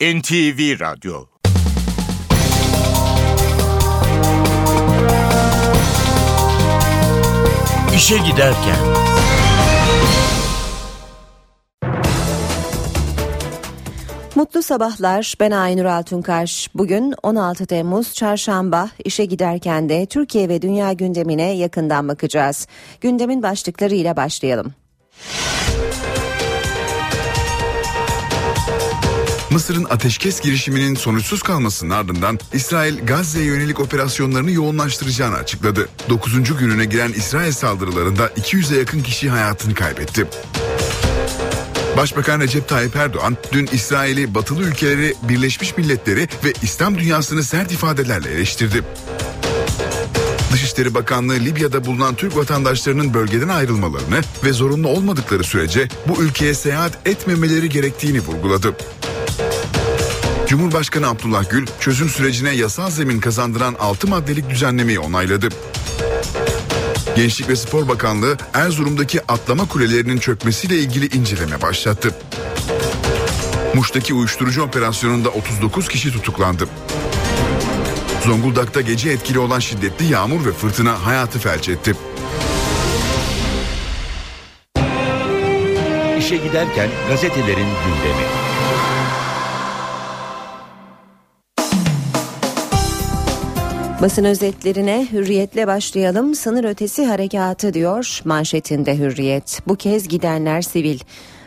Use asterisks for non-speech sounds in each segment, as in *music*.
NTV Radyo İşe Giderken Mutlu sabahlar. Ben Aynur Altunkaş. Bugün 16 Temmuz Çarşamba. İşe giderken de Türkiye ve dünya gündemine yakından bakacağız. Gündemin başlıklarıyla başlayalım. Mısır'ın ateşkes girişiminin sonuçsuz kalmasının ardından İsrail Gazze'ye yönelik operasyonlarını yoğunlaştıracağını açıkladı. 9. gününe giren İsrail saldırılarında 200'e yakın kişi hayatını kaybetti. Başbakan Recep Tayyip Erdoğan dün İsrail'i batılı ülkeleri, Birleşmiş Milletleri ve İslam dünyasını sert ifadelerle eleştirdi. Dışişleri Bakanlığı Libya'da bulunan Türk vatandaşlarının bölgeden ayrılmalarını ve zorunlu olmadıkları sürece bu ülkeye seyahat etmemeleri gerektiğini vurguladı. Cumhurbaşkanı Abdullah Gül çözüm sürecine yasal zemin kazandıran 6 maddelik düzenlemeyi onayladı. Gençlik ve Spor Bakanlığı Erzurum'daki atlama kulelerinin çökmesiyle ilgili inceleme başlattı. Muş'taki uyuşturucu operasyonunda 39 kişi tutuklandı. Zonguldak'ta gece etkili olan şiddetli yağmur ve fırtına hayatı felç etti. İşe Giderken gazetelerin gündemi. Basın özetlerine hürriyetle başlayalım. Sınır ötesi harekatı diyor manşetinde hürriyet. Bu kez gidenler sivil.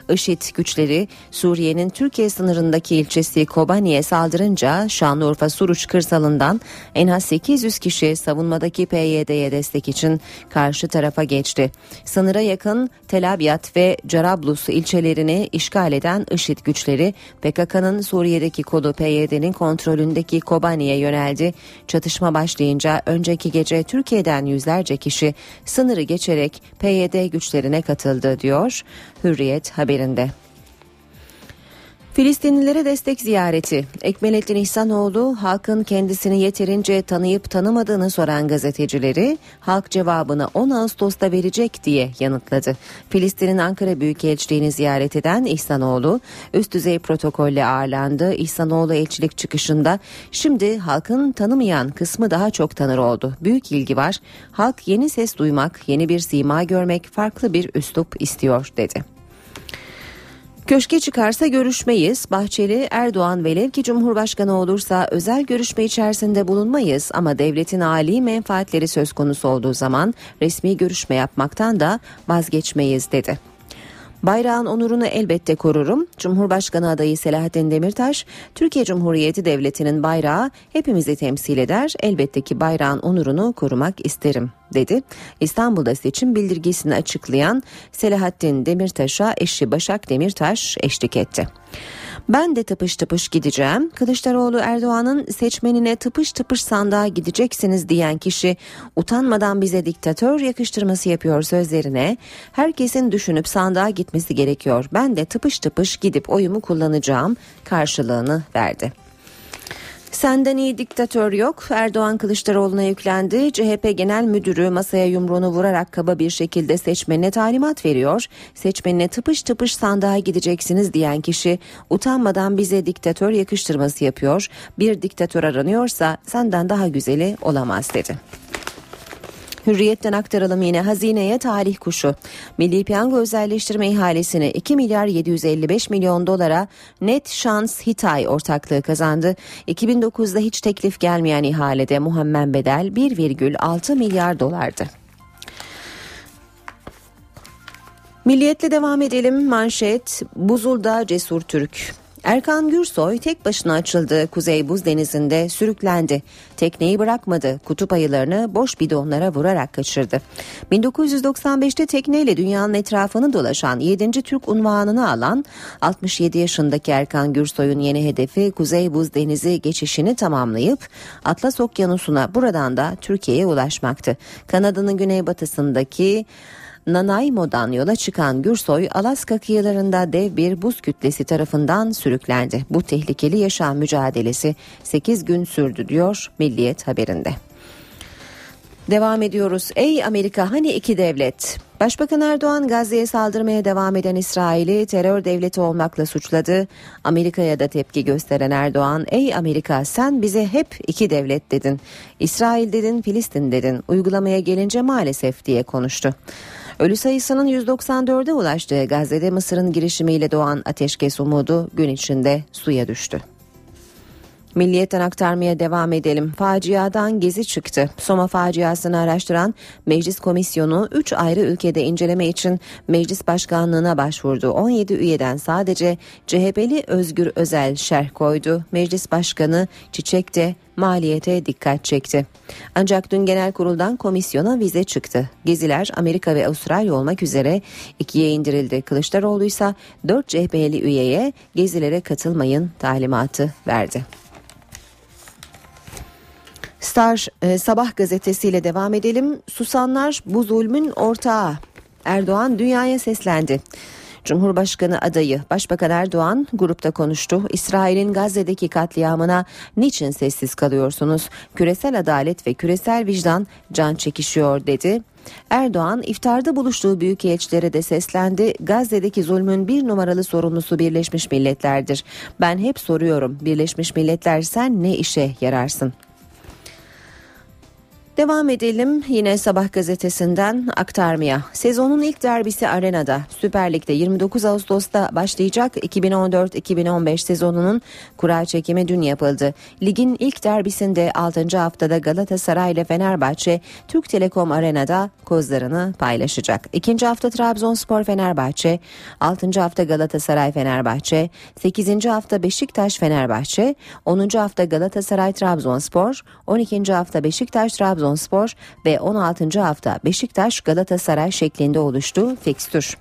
IŞİD güçleri Suriye'nin Türkiye sınırındaki ilçesi Kobani'ye saldırınca Şanlıurfa Suruç kırsalından en az 800 kişi savunmadaki PYD'ye destek için karşı tarafa geçti. Sınıra yakın Tel Abyad ve Carablus ilçelerini işgal eden IŞİD güçleri PKK'nın Suriye'deki kolu PYD'nin kontrolündeki Kobani'ye yöneldi. Çatışma başlayınca önceki gece Türkiye'den yüzlerce kişi sınırı geçerek PYD güçlerine katıldı diyor. Hürriyet haberinde. Filistinlilere destek ziyareti. Ekmelettin İhsanoğlu halkın kendisini yeterince tanıyıp tanımadığını soran gazetecileri halk cevabını 10 Ağustos'ta verecek diye yanıtladı. Filistin'in Ankara Büyükelçiliğini ziyaret eden İhsanoğlu üst düzey protokolle ağırlandı. İhsanoğlu elçilik çıkışında şimdi halkın tanımayan kısmı daha çok tanır oldu. Büyük ilgi var. Halk yeni ses duymak, yeni bir sima görmek, farklı bir üslup istiyor dedi. Köşke çıkarsa görüşmeyiz. Bahçeli Erdoğan velev ki Cumhurbaşkanı olursa özel görüşme içerisinde bulunmayız ama devletin âli menfaatleri söz konusu olduğu zaman resmi görüşme yapmaktan da vazgeçmeyiz dedi. Bayrağın onurunu elbette korurum. Cumhurbaşkanı adayı Selahattin Demirtaş, Türkiye Cumhuriyeti Devleti'nin bayrağı hepimizi temsil eder. Elbette ki bayrağın onurunu korumak isterim dedi. İstanbul'da seçim bildirgesini açıklayan Selahattin Demirtaş'a eşi Başak Demirtaş eşlik etti. Ben de tıpış tıpış gideceğim. Kılıçdaroğlu Erdoğan'ın seçmenine tıpış tıpış sandığa gideceksiniz diyen kişi utanmadan bize diktatör yakıştırması yapıyor sözlerine. Herkesin düşünüp sandığa gitmesi gerekiyor. Ben de tıpış tıpış gidip oyumu kullanacağım karşılığını verdi. Senden iyi diktatör yok. Erdoğan Kılıçdaroğlu'na yüklendi. CHP Genel Müdürü masaya yumruğunu vurarak kaba bir şekilde seçmenine talimat veriyor. Seçmenine tıpış tıpış sandığa gideceksiniz diyen kişi utanmadan bize diktatör yakıştırması yapıyor. Bir diktatör aranıyorsa senden daha güzeli olamaz dedi. Hürriyetten aktaralım yine hazineye tarih kuşu. Milli Piyango özelleştirme ihalesini 2 milyar 755 milyon dolara Net Şans Hitay ortaklığı kazandı. 2009'da hiç teklif gelmeyen ihalede muhammed bedel 1,6 milyar dolardı. Milliyetle devam edelim. Manşet Buzul'da Cesur Türk. Erkan Gürsoy tek başına açıldığı Kuzey Buz Denizi'nde sürüklendi. Tekneyi bırakmadı. Kutup ayılarını boş bidonlara vurarak kaçırdı. 1995'te tekneyle dünyanın etrafını dolaşan 7. Türk unvanını alan 67 yaşındaki Erkan Gürsoy'un yeni hedefi Kuzey Buz Denizi geçişini tamamlayıp Atlas Okyanusu'na buradan da Türkiye'ye ulaşmaktı. Kanada'nın güneybatısındaki Nanaimo'dan yola çıkan Gürsoy Alaska kıyılarında dev bir buz kütlesi tarafından sürüklendi. Bu tehlikeli yaşam mücadelesi 8 gün sürdü diyor Milliyet haberinde. Devam ediyoruz. Ey Amerika hani iki devlet? Başbakan Erdoğan Gazze'ye saldırmaya devam eden İsrail'i terör devleti olmakla suçladı. Amerika'ya da tepki gösteren Erdoğan, "Ey Amerika sen bize hep iki devlet dedin. İsrail dedin, Filistin dedin. Uygulamaya gelince maalesef." diye konuştu. Ölü sayısının 194'e ulaştığı Gazze'de Mısır'ın girişimiyle doğan ateşkes umudu gün içinde suya düştü. Milliyetten aktarmaya devam edelim. Faciadan gezi çıktı. Soma faciasını araştıran Meclis Komisyonu 3 ayrı ülkede inceleme için Meclis Başkanlığına başvurdu. 17 üyeden sadece CHP'li Özgür Özel şerh koydu. Meclis Başkanı Çiçek de maliyete dikkat çekti. Ancak dün genel kuruldan komisyona vize çıktı. Geziler Amerika ve Avustralya olmak üzere ikiye indirildi. Kılıçdaroğlu ise 4 CHP'li üyeye gezilere katılmayın talimatı verdi. Star e, Sabah gazetesiyle devam edelim. Susanlar bu zulmün ortağı. Erdoğan dünyaya seslendi. Cumhurbaşkanı adayı Başbakan Erdoğan grupta konuştu. İsrail'in Gazze'deki katliamına niçin sessiz kalıyorsunuz? Küresel adalet ve küresel vicdan can çekişiyor dedi. Erdoğan iftarda buluştuğu büyükelçilere de seslendi. Gazze'deki zulmün bir numaralı sorumlusu Birleşmiş Milletler'dir. Ben hep soruyorum Birleşmiş Milletler sen ne işe yararsın? Devam edelim yine Sabah gazetesinden aktarmaya. Sezonun ilk derbisi Arena'da. Süper Lig'de 29 Ağustos'ta başlayacak 2014-2015 sezonunun kura çekimi dün yapıldı. Ligin ilk derbisinde 6. haftada Galatasaray ile Fenerbahçe Türk Telekom Arena'da kozlarını paylaşacak. İkinci hafta Trabzonspor Fenerbahçe, 6. hafta Galatasaray Fenerbahçe, 8. hafta Beşiktaş Fenerbahçe, 10. hafta Galatasaray Trabzonspor, 12. hafta Beşiktaş Trabzonspor Trabzonspor ve 16. hafta Beşiktaş Galatasaray şeklinde oluştu fikstür.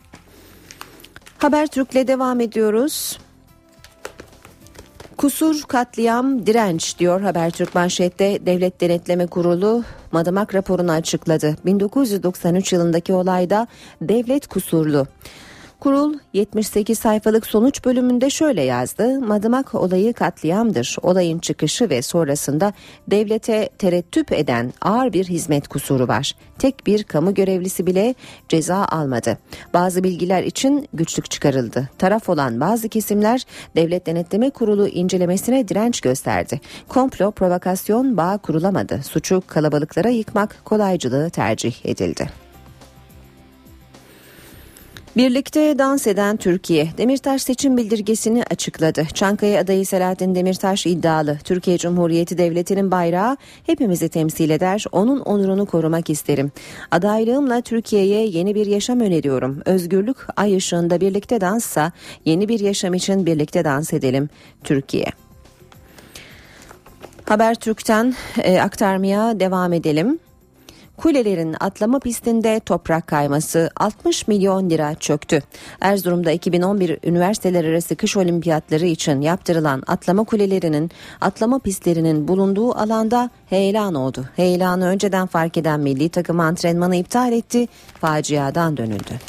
Habertürk'le devam ediyoruz. Kusur, katliam, direnç diyor Habertürk manşette. Devlet Denetleme Kurulu Madımak raporunu açıkladı. 1993 yılındaki olayda devlet kusurlu. Kurul 78 sayfalık sonuç bölümünde şöyle yazdı. Madımak olayı katliamdır. Olayın çıkışı ve sonrasında devlete terettüp eden ağır bir hizmet kusuru var. Tek bir kamu görevlisi bile ceza almadı. Bazı bilgiler için güçlük çıkarıldı. Taraf olan bazı kesimler Devlet Denetleme Kurulu incelemesine direnç gösterdi. Komplo, provokasyon bağ kurulamadı. Suçu kalabalıklara yıkmak kolaycılığı tercih edildi. Birlikte dans eden Türkiye, Demirtaş seçim bildirgesini açıkladı. Çankaya adayı Selahattin Demirtaş iddialı. Türkiye Cumhuriyeti Devleti'nin bayrağı hepimizi temsil eder, onun onurunu korumak isterim. Adaylığımla Türkiye'ye yeni bir yaşam öneriyorum. Özgürlük ay ışığında birlikte danssa, yeni bir yaşam için birlikte dans edelim. Türkiye. Habertürk'ten e, aktarmaya devam edelim. Kulelerin atlama pistinde toprak kayması 60 milyon lira çöktü. Erzurum'da 2011 üniversiteler arası kış olimpiyatları için yaptırılan atlama kulelerinin atlama pistlerinin bulunduğu alanda heyelan oldu. Heyelanı önceden fark eden milli takım antrenmanı iptal etti. Faciadan dönüldü.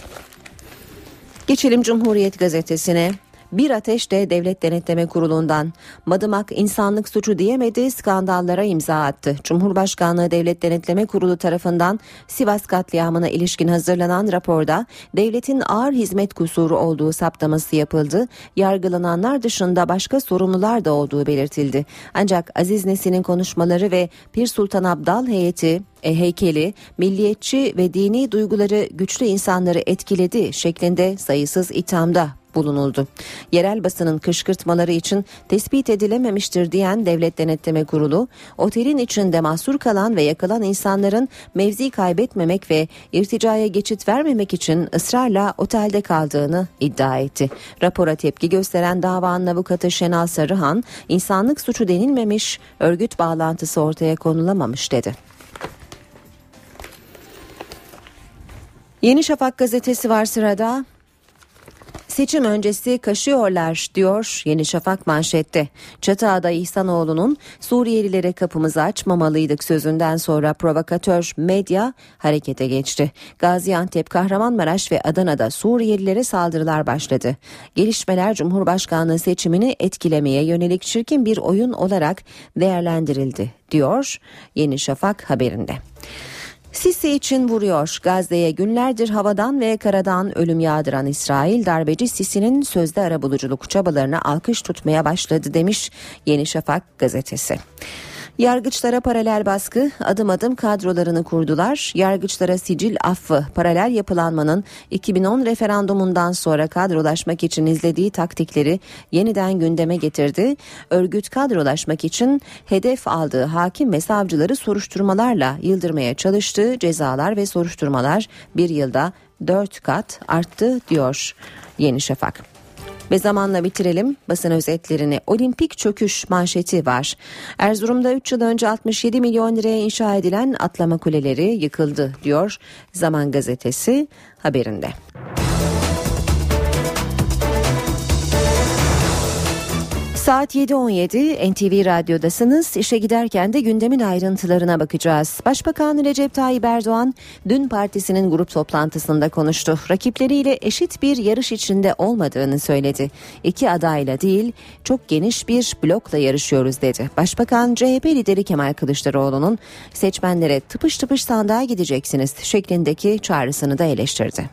Geçelim Cumhuriyet gazetesine. Bir ateş de Devlet Denetleme Kurulu'ndan Madımak insanlık suçu diyemedi skandallara imza attı. Cumhurbaşkanlığı Devlet Denetleme Kurulu tarafından Sivas katliamına ilişkin hazırlanan raporda devletin ağır hizmet kusuru olduğu saptaması yapıldı. Yargılananlar dışında başka sorumlular da olduğu belirtildi. Ancak Aziz Nesin'in konuşmaları ve Pir Sultan Abdal heyeti heykeli milliyetçi ve dini duyguları güçlü insanları etkiledi şeklinde sayısız ithamda bulunuldu. Yerel basının kışkırtmaları için tespit edilememiştir diyen Devlet Denetleme Kurulu, otelin içinde mahsur kalan ve yakılan insanların mevzi kaybetmemek ve irticaya geçit vermemek için ısrarla otelde kaldığını iddia etti. Rapora tepki gösteren davanın avukatı Şenal Sarıhan, insanlık suçu denilmemiş, örgüt bağlantısı ortaya konulamamış dedi. Yeni Şafak gazetesi var sırada. Seçim öncesi kaşıyorlar diyor Yeni Şafak manşette. Çatıada İhsanoğlu'nun Suriyelilere kapımızı açmamalıydık sözünden sonra provokatör medya harekete geçti. Gaziantep, Kahramanmaraş ve Adana'da Suriyelilere saldırılar başladı. Gelişmeler Cumhurbaşkanlığı seçimini etkilemeye yönelik çirkin bir oyun olarak değerlendirildi diyor Yeni Şafak haberinde. Sisi için vuruyor. Gazze'ye günlerdir havadan ve karadan ölüm yağdıran İsrail darbeci Sisi'nin sözde arabuluculuk çabalarına alkış tutmaya başladı demiş Yeni Şafak gazetesi. Yargıçlara paralel baskı adım adım kadrolarını kurdular. Yargıçlara sicil affı paralel yapılanmanın 2010 referandumundan sonra kadrolaşmak için izlediği taktikleri yeniden gündeme getirdi. Örgüt kadrolaşmak için hedef aldığı hakim ve savcıları soruşturmalarla yıldırmaya çalıştı. Cezalar ve soruşturmalar bir yılda 4 kat arttı diyor Yeni Şafak. Ve zamanla bitirelim basın özetlerini. Olimpik çöküş manşeti var. Erzurum'da 3 yıl önce 67 milyon liraya inşa edilen atlama kuleleri yıkıldı diyor Zaman Gazetesi haberinde. Saat 7.17 NTV Radyo'dasınız. İşe giderken de gündemin ayrıntılarına bakacağız. Başbakan Recep Tayyip Erdoğan dün partisinin grup toplantısında konuştu. Rakipleriyle eşit bir yarış içinde olmadığını söyledi. İki adayla değil çok geniş bir blokla yarışıyoruz dedi. Başbakan CHP lideri Kemal Kılıçdaroğlu'nun seçmenlere tıpış tıpış sandığa gideceksiniz şeklindeki çağrısını da eleştirdi.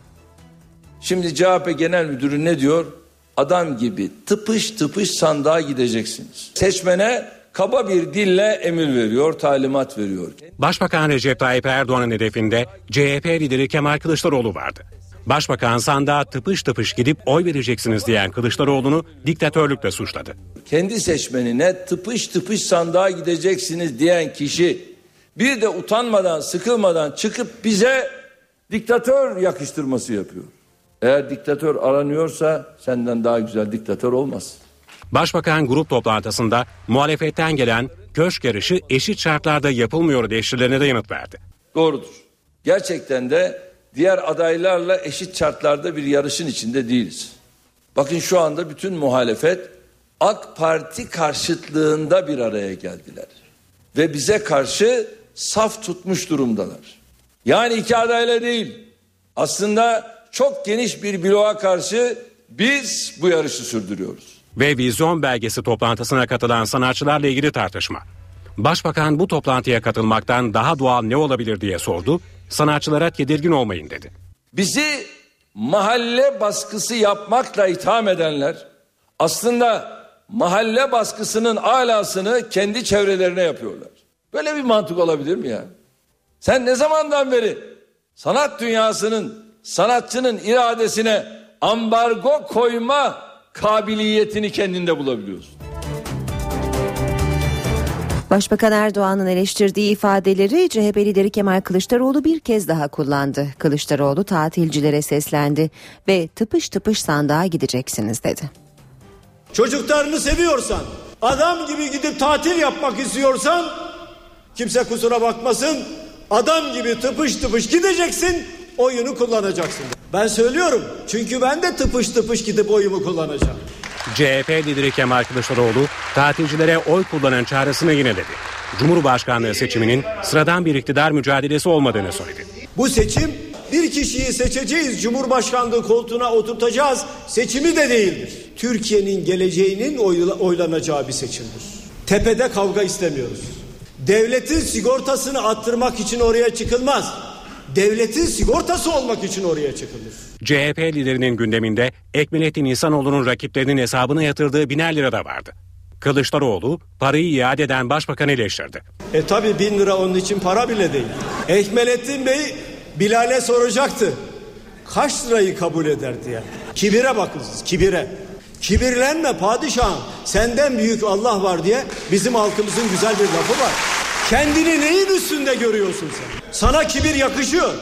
Şimdi CHP Genel Müdürü ne diyor? Adam gibi tıpış tıpış sandığa gideceksiniz. Seçmene kaba bir dille emir veriyor, talimat veriyor. Başbakan Recep Tayyip Erdoğan'ın hedefinde CHP lideri Kemal Kılıçdaroğlu vardı. Başbakan sandığa tıpış tıpış gidip oy vereceksiniz diyen Kılıçdaroğlu'nu diktatörlükle suçladı. Kendi seçmenine tıpış tıpış sandığa gideceksiniz diyen kişi bir de utanmadan, sıkılmadan çıkıp bize diktatör yakıştırması yapıyor. Eğer diktatör aranıyorsa senden daha güzel diktatör olmaz. Başbakan grup toplantısında muhalefetten gelen köşk yarışı eşit şartlarda yapılmıyor eleştirilerine de yanıt verdi. Doğrudur. Gerçekten de diğer adaylarla eşit şartlarda bir yarışın içinde değiliz. Bakın şu anda bütün muhalefet AK Parti karşıtlığında bir araya geldiler. Ve bize karşı saf tutmuş durumdalar. Yani iki adayla değil. Aslında çok geniş bir bloğa karşı biz bu yarışı sürdürüyoruz. Ve vizyon belgesi toplantısına katılan sanatçılarla ilgili tartışma. Başbakan bu toplantıya katılmaktan daha doğal ne olabilir diye sordu. Sanatçılara tedirgin olmayın dedi. Bizi mahalle baskısı yapmakla itham edenler aslında mahalle baskısının alasını kendi çevrelerine yapıyorlar. Böyle bir mantık olabilir mi ya? Sen ne zamandan beri sanat dünyasının sanatçının iradesine ambargo koyma kabiliyetini kendinde bulabiliyorsun. Başbakan Erdoğan'ın eleştirdiği ifadeleri CHP lideri Kemal Kılıçdaroğlu bir kez daha kullandı. Kılıçdaroğlu tatilcilere seslendi ve tıpış tıpış sandığa gideceksiniz dedi. Çocuklarını seviyorsan, adam gibi gidip tatil yapmak istiyorsan kimse kusura bakmasın adam gibi tıpış tıpış gideceksin oyunu kullanacaksın. Ben söylüyorum çünkü ben de tıpış tıpış gidip oyumu kullanacağım. CHP lideri Kemal Kılıçdaroğlu tatilcilere oy kullanan çağrısını yineledi. Cumhurbaşkanlığı seçiminin sıradan bir iktidar mücadelesi olmadığını söyledi. Bu seçim bir kişiyi seçeceğiz, Cumhurbaşkanlığı koltuğuna oturtacağız seçimi de değildir. Türkiye'nin geleceğinin oylanacağı bir seçimdir. Tepede kavga istemiyoruz. Devletin sigortasını attırmak için oraya çıkılmaz devletin sigortası olmak için oraya çıkılır. CHP liderinin gündeminde Ekmelettin İhsanoğlu'nun rakiplerinin hesabına yatırdığı biner lira da vardı. Kılıçdaroğlu parayı iade eden başbakanı eleştirdi. E tabi bin lira onun için para bile değil. Ekmelettin Bey Bilal'e soracaktı. Kaç lirayı kabul eder diye. Kibire bakın siz kibire. Kibirlenme padişahım senden büyük Allah var diye bizim halkımızın güzel bir lafı var. Kendini neyin üstünde görüyorsun sen? Sana kibir yakışıyor.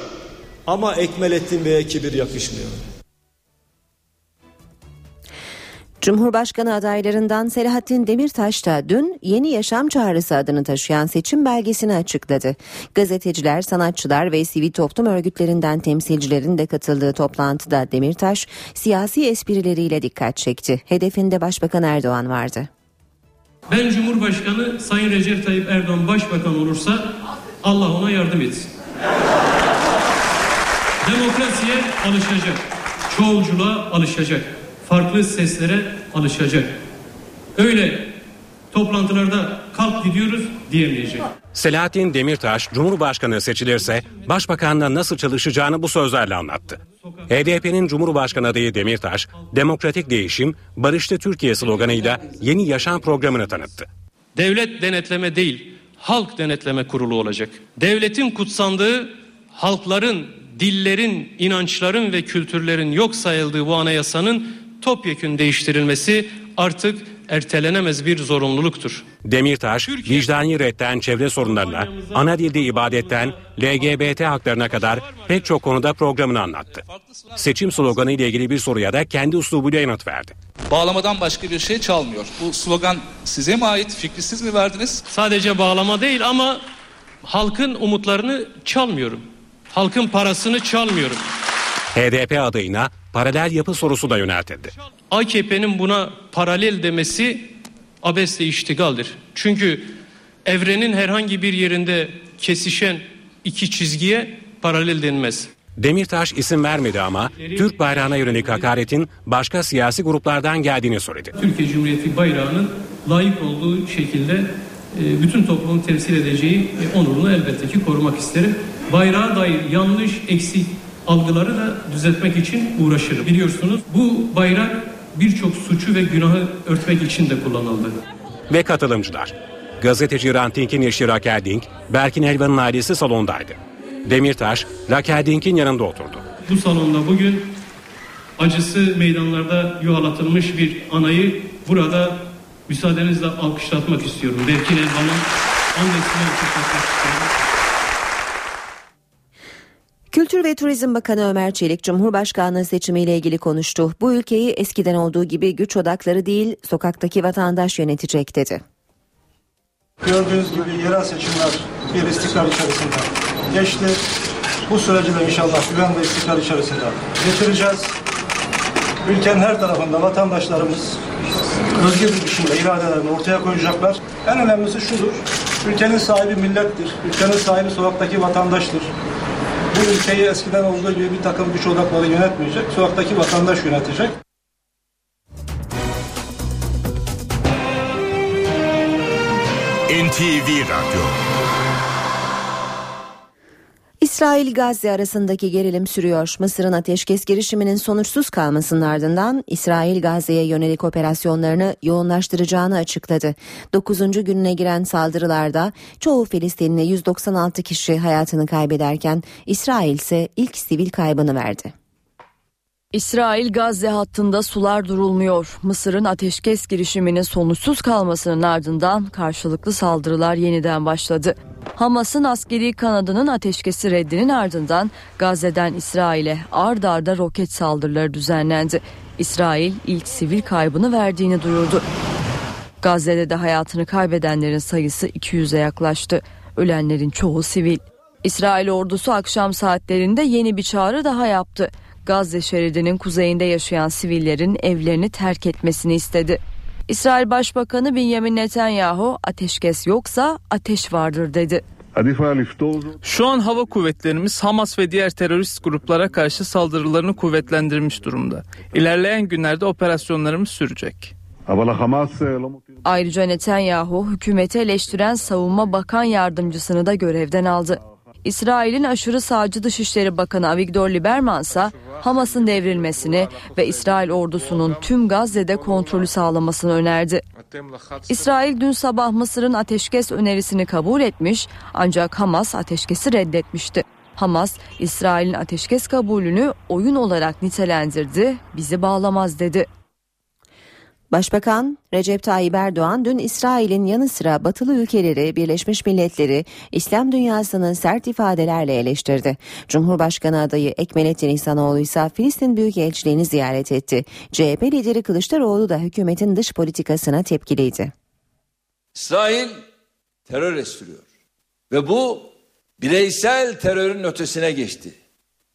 Ama Ekmelettin Bey'e kibir yakışmıyor. Cumhurbaşkanı adaylarından Selahattin Demirtaş da dün Yeni Yaşam Çağrısı adını taşıyan seçim belgesini açıkladı. Gazeteciler, sanatçılar ve sivil toplum örgütlerinden temsilcilerin de katıldığı toplantıda Demirtaş siyasi esprileriyle dikkat çekti. Hedefinde Başbakan Erdoğan vardı. Ben Cumhurbaşkanı Sayın Recep Tayyip Erdoğan Başbakan olursa Allah ona yardım etsin. Demokrasiye alışacak. Çoğulculuğa alışacak. Farklı seslere alışacak. Öyle toplantılarda kalk gidiyoruz diyemeyecek. Selahattin Demirtaş Cumhurbaşkanı seçilirse başbakanla nasıl çalışacağını bu sözlerle anlattı. HDP'nin Cumhurbaşkanı adayı Demirtaş, demokratik değişim, barışlı Türkiye sloganıyla yeni yaşam programını tanıttı. Devlet denetleme değil, halk denetleme kurulu olacak. Devletin kutsandığı, halkların, dillerin, inançların ve kültürlerin yok sayıldığı bu anayasanın topyekün değiştirilmesi artık ertelenemez bir zorunluluktur. Demirtaş, Türkiye- vicdani redden çevre sorunlarına, ana dilde ibadetten LGBT haklarına kadar pek çok konuda programını anlattı. Seçim sloganı ile ilgili bir soruya da kendi uslubuyla yanıt verdi. Bağlamadan başka bir şey çalmıyor. Bu slogan size mi ait? Fikri siz mi verdiniz? Sadece bağlama değil ama halkın umutlarını çalmıyorum. Halkın parasını çalmıyorum. HDP adayına paralel yapı sorusu da yöneltildi. AKP'nin buna paralel demesi abesle iştigaldir. Çünkü evrenin herhangi bir yerinde kesişen iki çizgiye paralel denmez. Demirtaş isim vermedi ama Türk bayrağına yönelik hakaretin başka siyasi gruplardan geldiğini söyledi. Türkiye Cumhuriyeti bayrağının layık olduğu şekilde e, bütün toplumun temsil edeceği onurunu elbette ki korumak isterim. Bayrağa dair yanlış, eksik algıları da düzeltmek için uğraşırım. Biliyorsunuz bu bayrak birçok suçu ve günahı örtmek için de kullanıldı. Ve katılımcılar. Gazeteci Ranting'in eşi Raquel Dink, Berkin Elvan'ın ailesi salondaydı. Demirtaş, Raquel Dink'in yanında oturdu. Bu salonda bugün acısı meydanlarda yuhalatılmış bir anayı burada müsaadenizle alkışlatmak istiyorum. Berkin Elvan'ın annesini alkışlatmak istiyorum. Kültür ve Turizm Bakanı Ömer Çelik Cumhurbaşkanlığı seçimiyle ilgili konuştu. Bu ülkeyi eskiden olduğu gibi güç odakları değil sokaktaki vatandaş yönetecek dedi. Gördüğünüz gibi yerel seçimler bir istikrar içerisinde geçti. Bu süreci de inşallah güven ve istikrar içerisinde geçireceğiz. Ülkenin her tarafında vatandaşlarımız özgür bir iradelerini ortaya koyacaklar. En önemlisi şudur. Ülkenin sahibi millettir. Ülkenin sahibi sokaktaki vatandaştır. Bu ülkeyi eskiden olduğu gibi bir takım güç odakları yönetmeyecek. Sokaktaki vatandaş yönetecek. NTV Radyo İsrail-Gazze arasındaki gerilim sürüyor. Mısır'ın ateşkes girişiminin sonuçsuz kalmasının ardından İsrail Gazze'ye yönelik operasyonlarını yoğunlaştıracağını açıkladı. 9. gününe giren saldırılarda çoğu Filistinli 196 kişi hayatını kaybederken İsrail ise ilk sivil kaybını verdi. İsrail Gazze hattında sular durulmuyor. Mısır'ın ateşkes girişiminin sonuçsuz kalmasının ardından karşılıklı saldırılar yeniden başladı. Hamas'ın askeri kanadının ateşkesi reddinin ardından Gazze'den İsrail'e ard arda roket saldırıları düzenlendi. İsrail ilk sivil kaybını verdiğini duyurdu. Gazze'de de hayatını kaybedenlerin sayısı 200'e yaklaştı. Ölenlerin çoğu sivil. İsrail ordusu akşam saatlerinde yeni bir çağrı daha yaptı. Gazze şeridinin kuzeyinde yaşayan sivillerin evlerini terk etmesini istedi. İsrail Başbakanı Benjamin Netanyahu ateşkes yoksa ateş vardır dedi. Şu an hava kuvvetlerimiz Hamas ve diğer terörist gruplara karşı saldırılarını kuvvetlendirmiş durumda. İlerleyen günlerde operasyonlarımız sürecek. Ayrıca Netanyahu hükümeti eleştiren savunma bakan yardımcısını da görevden aldı. İsrail'in aşırı sağcı Dışişleri Bakanı Avigdor Lieberman ise Hamas'ın devrilmesini ve İsrail ordusunun tüm Gazze'de kontrolü sağlamasını önerdi. İsrail dün sabah Mısır'ın ateşkes önerisini kabul etmiş ancak Hamas ateşkesi reddetmişti. Hamas, İsrail'in ateşkes kabulünü oyun olarak nitelendirdi, bizi bağlamaz dedi. Başbakan Recep Tayyip Erdoğan dün İsrail'in yanı sıra batılı ülkeleri, Birleşmiş Milletleri, İslam dünyasının sert ifadelerle eleştirdi. Cumhurbaşkanı adayı Ekmelettin İhsanoğlu ise Filistin Büyükelçiliğini ziyaret etti. CHP lideri Kılıçdaroğlu da hükümetin dış politikasına tepkiliydi. İsrail terör estiriyor. Ve bu bireysel terörün ötesine geçti.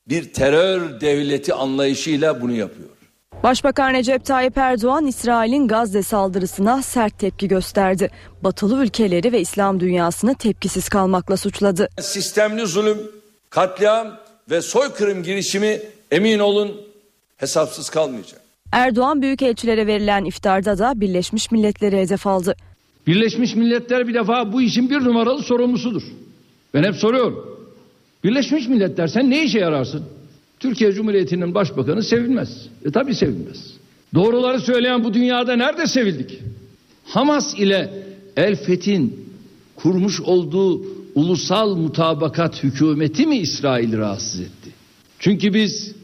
Bir terör devleti anlayışıyla bunu yapıyor. Başbakan Recep Tayyip Erdoğan İsrail'in Gazze saldırısına sert tepki gösterdi. Batılı ülkeleri ve İslam dünyasını tepkisiz kalmakla suçladı. Sistemli zulüm, katliam ve soykırım girişimi emin olun hesapsız kalmayacak. Erdoğan büyükelçilere verilen iftarda da Birleşmiş Milletleri hedef aldı. Birleşmiş Milletler bir defa bu işin bir numaralı sorumlusudur. Ben hep soruyorum. Birleşmiş Milletler sen ne işe yararsın? Türkiye Cumhuriyeti'nin başbakanı sevilmez. E tabi sevilmez. Doğruları söyleyen bu dünyada nerede sevildik? Hamas ile El Fethin kurmuş olduğu ulusal mutabakat hükümeti mi İsrail'i rahatsız etti? Çünkü biz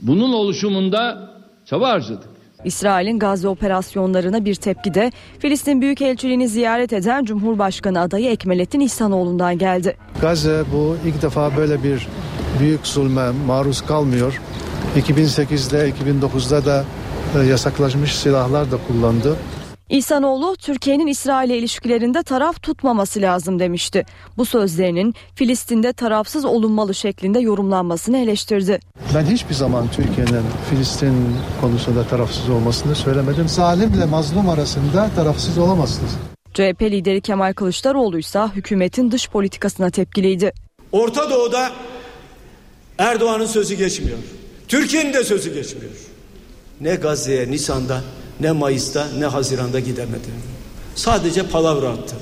bunun oluşumunda çaba harcadık. İsrail'in Gazze operasyonlarına bir tepki de Filistin Büyükelçiliğini ziyaret eden Cumhurbaşkanı adayı Ekmelettin İhsanoğlu'ndan geldi. Gazze bu ilk defa böyle bir büyük zulme maruz kalmıyor. 2008'de 2009'da da e, yasaklaşmış silahlar da kullandı. İhsanoğlu Türkiye'nin İsrail'e ilişkilerinde taraf tutmaması lazım demişti. Bu sözlerinin Filistin'de tarafsız olunmalı şeklinde yorumlanmasını eleştirdi. Ben hiçbir zaman Türkiye'nin Filistin konusunda tarafsız olmasını söylemedim. Zalimle mazlum arasında tarafsız olamazsınız. CHP lideri Kemal Kılıçdaroğlu ise hükümetin dış politikasına tepkiliydi. Orta Doğu'da Erdoğan'ın sözü geçmiyor. Türkiye'nin de sözü geçmiyor. Ne Gazze'ye Nisan'da ne Mayıs'ta ne Haziran'da gidemedi. Sadece palavra attı.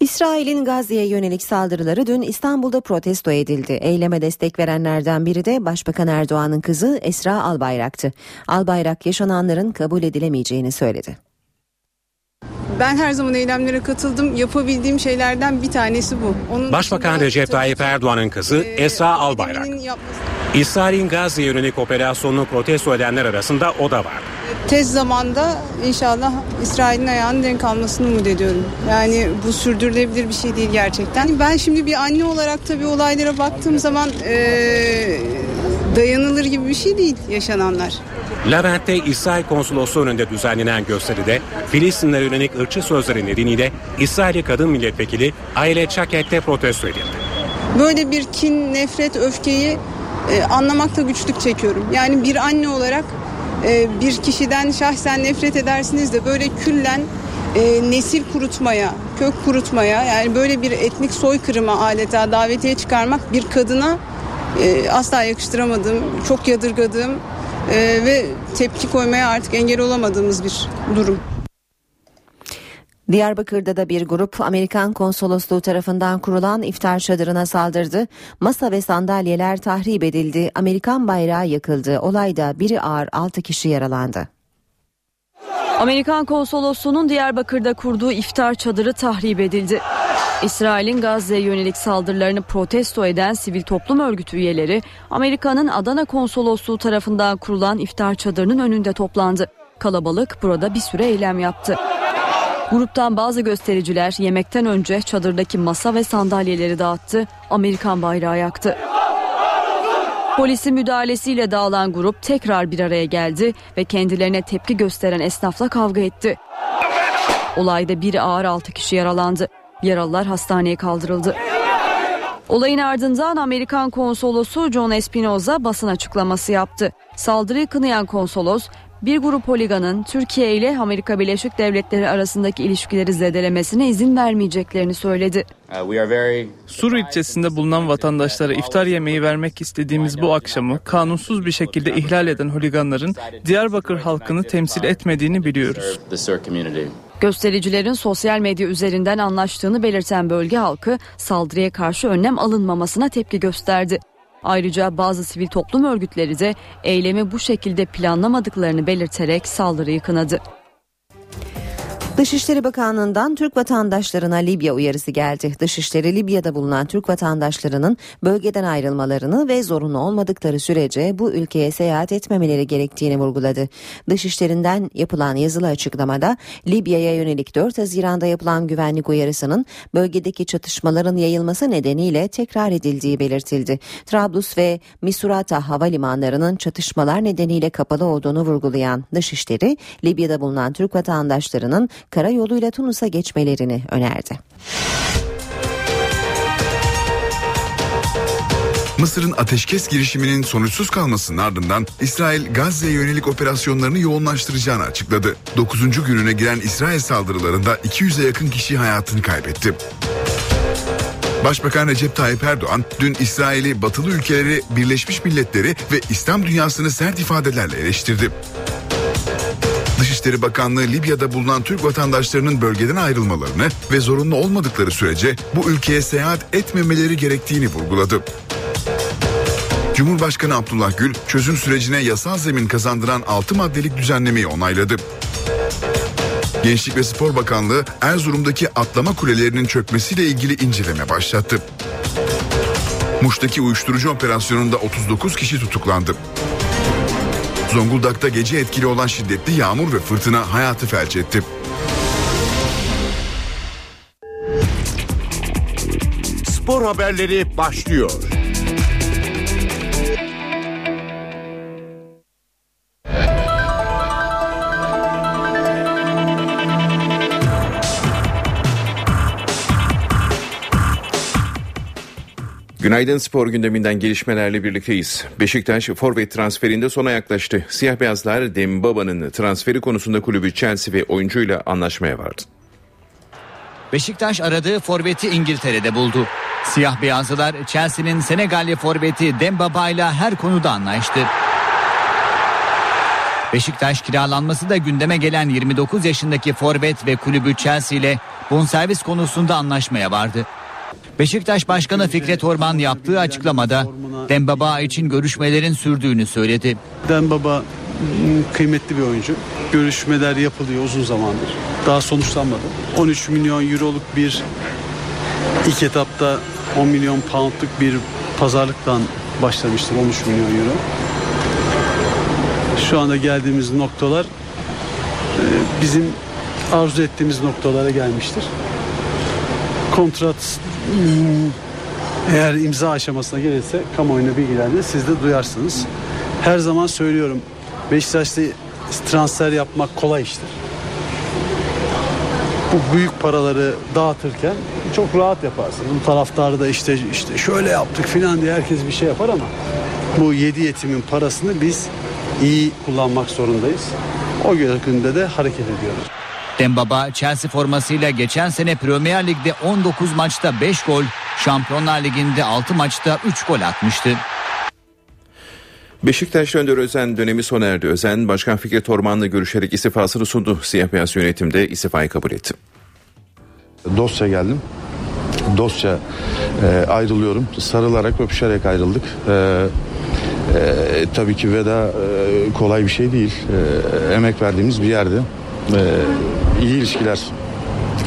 İsrail'in Gazze'ye yönelik saldırıları dün İstanbul'da protesto edildi. Eyleme destek verenlerden biri de Başbakan Erdoğan'ın kızı Esra Albayrak'tı. Albayrak yaşananların kabul edilemeyeceğini söyledi. Ben her zaman eylemlere katıldım. Yapabildiğim şeylerden bir tanesi bu. Onun Başbakan Recep Tayyip Erdoğan'ın kızı e, Esra Albayrak. İsrail'in Gazze'ye yönelik operasyonunu protesto edenler arasında o da var. Tez zamanda inşallah İsrail'in ayağının denk almasını umut ediyorum. Yani bu sürdürülebilir bir şey değil gerçekten. Ben şimdi bir anne olarak tabii olaylara baktığım zaman e, dayanılır gibi bir şey değil yaşananlar. Levent'te İsrail konsolosluğu önünde düzenlenen gösteride Filistinlere yönelik ırkçı sözleri nedeniyle İsrail'i kadın milletvekili Aile Çaket'te protesto edildi. Böyle bir kin, nefret, öfkeyi e, anlamakta güçlük çekiyorum. Yani bir anne olarak e, bir kişiden şahsen nefret edersiniz de böyle küllen e, nesil kurutmaya, kök kurutmaya yani böyle bir etnik soykırıma adeta davetiye çıkarmak bir kadına e, asla yakıştıramadığım, çok yadırgadığım e, ve tepki koymaya artık engel olamadığımız bir durum. Diyarbakır'da da bir grup Amerikan konsolosluğu tarafından kurulan iftar çadırına saldırdı. Masa ve sandalyeler tahrip edildi. Amerikan bayrağı yakıldı. Olayda biri ağır 6 kişi yaralandı. Amerikan konsolosluğunun Diyarbakır'da kurduğu iftar çadırı tahrip edildi. İsrail'in Gazze'ye yönelik saldırılarını protesto eden sivil toplum örgütü üyeleri Amerika'nın Adana konsolosluğu tarafından kurulan iftar çadırının önünde toplandı. Kalabalık burada bir süre eylem yaptı. Gruptan bazı göstericiler yemekten önce çadırdaki masa ve sandalyeleri dağıttı, Amerikan bayrağı yaktı. Polisin müdahalesiyle dağılan grup tekrar bir araya geldi ve kendilerine tepki gösteren esnafla kavga etti. Olayda bir ağır 6 kişi yaralandı. Yaralılar hastaneye kaldırıldı. Olayın ardından Amerikan konsolosu John Espinoza basın açıklaması yaptı. Saldırıyı kınayan konsolos bir grup holiganın Türkiye ile Amerika Birleşik Devletleri arasındaki ilişkileri zedelemesine izin vermeyeceklerini söyledi. Sur ilçesinde bulunan vatandaşlara iftar yemeği vermek istediğimiz bu akşamı kanunsuz bir şekilde ihlal eden holiganların Diyarbakır halkını temsil etmediğini biliyoruz. Göstericilerin sosyal medya üzerinden anlaştığını belirten bölge halkı saldırıya karşı önlem alınmamasına tepki gösterdi. Ayrıca bazı sivil toplum örgütleri de eylemi bu şekilde planlamadıklarını belirterek saldırıyı kınadı. Dışişleri Bakanlığı'ndan Türk vatandaşlarına Libya uyarısı geldi. Dışişleri Libya'da bulunan Türk vatandaşlarının bölgeden ayrılmalarını ve zorunlu olmadıkları sürece bu ülkeye seyahat etmemeleri gerektiğini vurguladı. Dışişlerinden yapılan yazılı açıklamada Libya'ya yönelik 4 Haziran'da yapılan güvenlik uyarısının bölgedeki çatışmaların yayılması nedeniyle tekrar edildiği belirtildi. Trablus ve Misurata havalimanlarının çatışmalar nedeniyle kapalı olduğunu vurgulayan Dışişleri, Libya'da bulunan Türk vatandaşlarının karayoluyla Tunus'a geçmelerini önerdi. Mısır'ın ateşkes girişiminin sonuçsuz kalmasının ardından İsrail Gazze'ye yönelik operasyonlarını yoğunlaştıracağını açıkladı. 9. gününe giren İsrail saldırılarında 200'e yakın kişi hayatını kaybetti. Başbakan Recep Tayyip Erdoğan dün İsrail'i batılı ülkeleri, Birleşmiş Milletleri ve İslam dünyasını sert ifadelerle eleştirdi. Dışişleri Bakanlığı Libya'da bulunan Türk vatandaşlarının bölgeden ayrılmalarını ve zorunlu olmadıkları sürece bu ülkeye seyahat etmemeleri gerektiğini vurguladı. Cumhurbaşkanı Abdullah Gül çözüm sürecine yasal zemin kazandıran 6 maddelik düzenlemeyi onayladı. Gençlik ve Spor Bakanlığı Erzurum'daki atlama kulelerinin çökmesiyle ilgili inceleme başlattı. Muş'taki uyuşturucu operasyonunda 39 kişi tutuklandı. Zonguldak'ta gece etkili olan şiddetli yağmur ve fırtına hayatı felç etti. Spor haberleri başlıyor. Günaydın spor gündeminden gelişmelerle birlikteyiz. Beşiktaş forvet transferinde sona yaklaştı. Siyah beyazlar Dembaba'nın transferi konusunda kulübü Chelsea ve oyuncuyla anlaşmaya vardı. Beşiktaş aradığı forveti İngiltere'de buldu. Siyah beyazlılar Chelsea'nin Senegalli forveti Dembaba ile her konuda anlaştı. Beşiktaş kiralanması da gündeme gelen 29 yaşındaki forvet ve kulübü Chelsea ile bonservis konusunda anlaşmaya vardı. Beşiktaş Başkanı Fikret Orman yaptığı açıklamada Dembaba için görüşmelerin sürdüğünü söyledi. Dembaba m, kıymetli bir oyuncu. Görüşmeler yapılıyor uzun zamandır. Daha sonuçlanmadı. 13 milyon euroluk bir ilk etapta 10 milyon poundluk bir pazarlıktan başlamıştır 13 milyon euro. Şu anda geldiğimiz noktalar e, bizim arzu ettiğimiz noktalara gelmiştir. Kontrat eğer imza aşamasına gelirse kamuoyuna bilgilerini siz de duyarsınız. Her zaman söylüyorum Beşiktaş'ta transfer yapmak kolay iştir. Bu büyük paraları dağıtırken çok rahat yaparsın. Bu taraftarı da işte işte şöyle yaptık filan diye herkes bir şey yapar ama bu yedi yetimin parasını biz iyi kullanmak zorundayız. O günde de hareket ediyoruz. Dembaba Chelsea formasıyla geçen sene Premier Lig'de 19 maçta 5 gol, Şampiyonlar Ligi'nde 6 maçta 3 gol atmıştı. Beşiktaş Önder Özen dönemi sona erdi. Özen, Başkan Fikret Orman'la görüşerek istifasını sundu. Siyah beyaz yönetimde istifayı kabul etti. Dostça geldim. Dostça e, ayrılıyorum. Sarılarak öpüşerek ayrıldık. E, e, tabii ki veda e, kolay bir şey değil. E, emek verdiğimiz bir yerde. E, iyi ilişkiler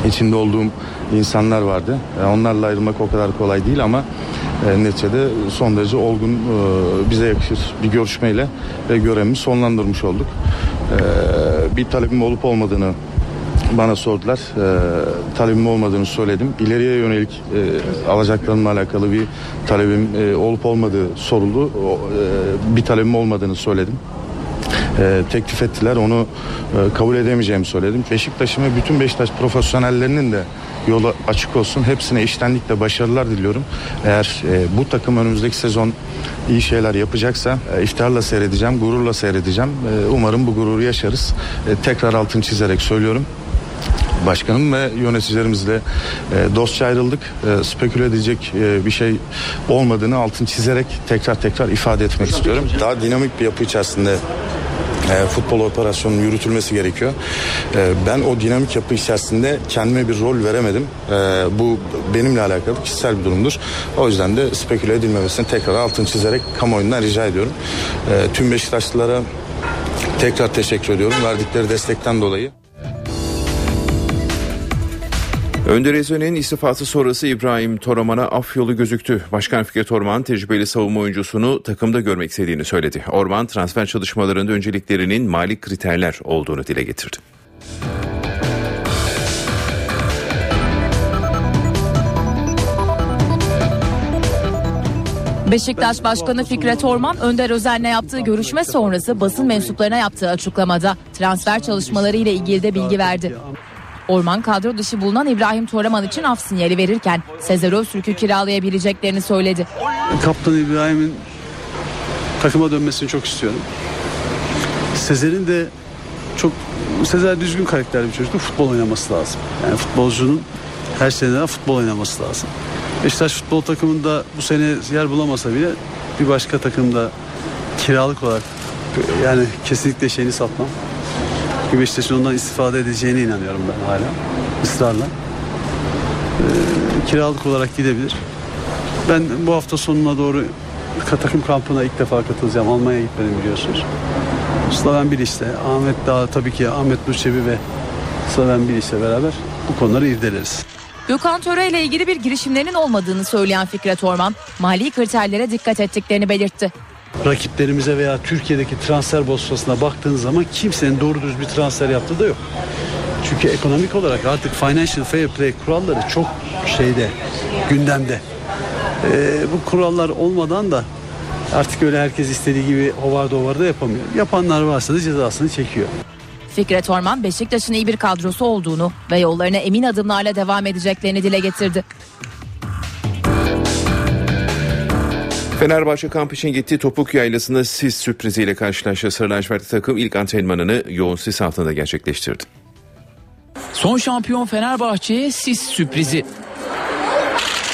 içinde olduğum insanlar vardı. E, onlarla ayrılmak o kadar kolay değil ama e, neticede son derece olgun e, bize yakışır bir görüşmeyle ve görevimi sonlandırmış olduk. E, bir talebim olup olmadığını bana sordular. E, talebim olmadığını söyledim. İleriye yönelik e, alacaklarımla alakalı bir talebim e, olup olmadığı soruldu. O, e, bir talebim olmadığını söyledim. E, teklif ettiler. Onu e, kabul edemeyeceğimi söyledim. Beşiktaş'ın ve bütün Beşiktaş profesyonellerinin de yolu açık olsun. Hepsine iştenlikle başarılar diliyorum. Eğer e, bu takım önümüzdeki sezon iyi şeyler yapacaksa e, iftiharla seyredeceğim, gururla seyredeceğim. E, umarım bu gururu yaşarız. E, tekrar altını çizerek söylüyorum başkanım ve yöneticilerimizle e, dostça ayrıldık. E, speküle edecek e, bir şey olmadığını altın çizerek tekrar tekrar ifade etmek istiyorum. Daha dinamik bir yapı içerisinde e, futbol operasyonunun yürütülmesi gerekiyor. E, ben o dinamik yapı içerisinde kendime bir rol veremedim. E, bu benimle alakalı kişisel bir durumdur. O yüzden de speküle edilmemesini tekrar altın çizerek kamuoyundan rica ediyorum. E, tüm Beşiktaşlılara tekrar teşekkür ediyorum verdikleri destekten dolayı. Önder Özen'in istifası sonrası İbrahim Toraman'a af yolu gözüktü. Başkan Fikret Orman tecrübeli savunma oyuncusunu takımda görmek istediğini söyledi. Orman transfer çalışmalarında önceliklerinin mali kriterler olduğunu dile getirdi. Beşiktaş Başkanı Fikret Orman Önder Özen'le yaptığı görüşme sonrası basın mensuplarına yaptığı açıklamada transfer çalışmaları ile ilgili de bilgi verdi. Orman kadro dışı bulunan İbrahim Toraman için af sinyali verirken Sezer Öztürk'ü kiralayabileceklerini söyledi. Kaptan İbrahim'in takıma dönmesini çok istiyorum. Sezer'in de çok Sezer düzgün karakterli bir çocuk. Futbol oynaması lazım. Yani futbolcunun her seneden futbol oynaması lazım. Beşiktaş futbol takımında bu sene yer bulamasa bile bir başka takımda kiralık olarak yani kesinlikle şeyini satmam. Çünkü Beşiktaş'ın ondan istifade edeceğine inanıyorum ben hala. ısrarla. Ee, kiralık olarak gidebilir. Ben bu hafta sonuna doğru takım kampına ilk defa katılacağım. Almanya'ya gitmedim biliyorsunuz. Slaven Bilic'le, Ahmet Dağ tabii ki Ahmet Nurçebi ve Slaven Bilic'le beraber bu konuları irdeleriz. Gökhan Töre ile ilgili bir girişimlerinin olmadığını söyleyen Fikret Orman, mali kriterlere dikkat ettiklerini belirtti. Rakiplerimize veya Türkiye'deki transfer borsasına baktığınız zaman kimsenin doğru düz bir transfer yaptığı da yok. Çünkü ekonomik olarak artık financial fair play kuralları çok şeyde, gündemde. Ee, bu kurallar olmadan da artık öyle herkes istediği gibi hovarda hovarda yapamıyor. Yapanlar varsa da cezasını çekiyor. Fikret Orman Beşiktaş'ın iyi bir kadrosu olduğunu ve yollarına emin adımlarla devam edeceklerini dile getirdi. Fenerbahçe kamp için gittiği Topuk Yaylası'nda sis sürpriziyle karşılaştı. Sarı lacivertli takım ilk antrenmanını yoğun sis altında gerçekleştirdi. Son şampiyon Fenerbahçe'ye sis sürprizi.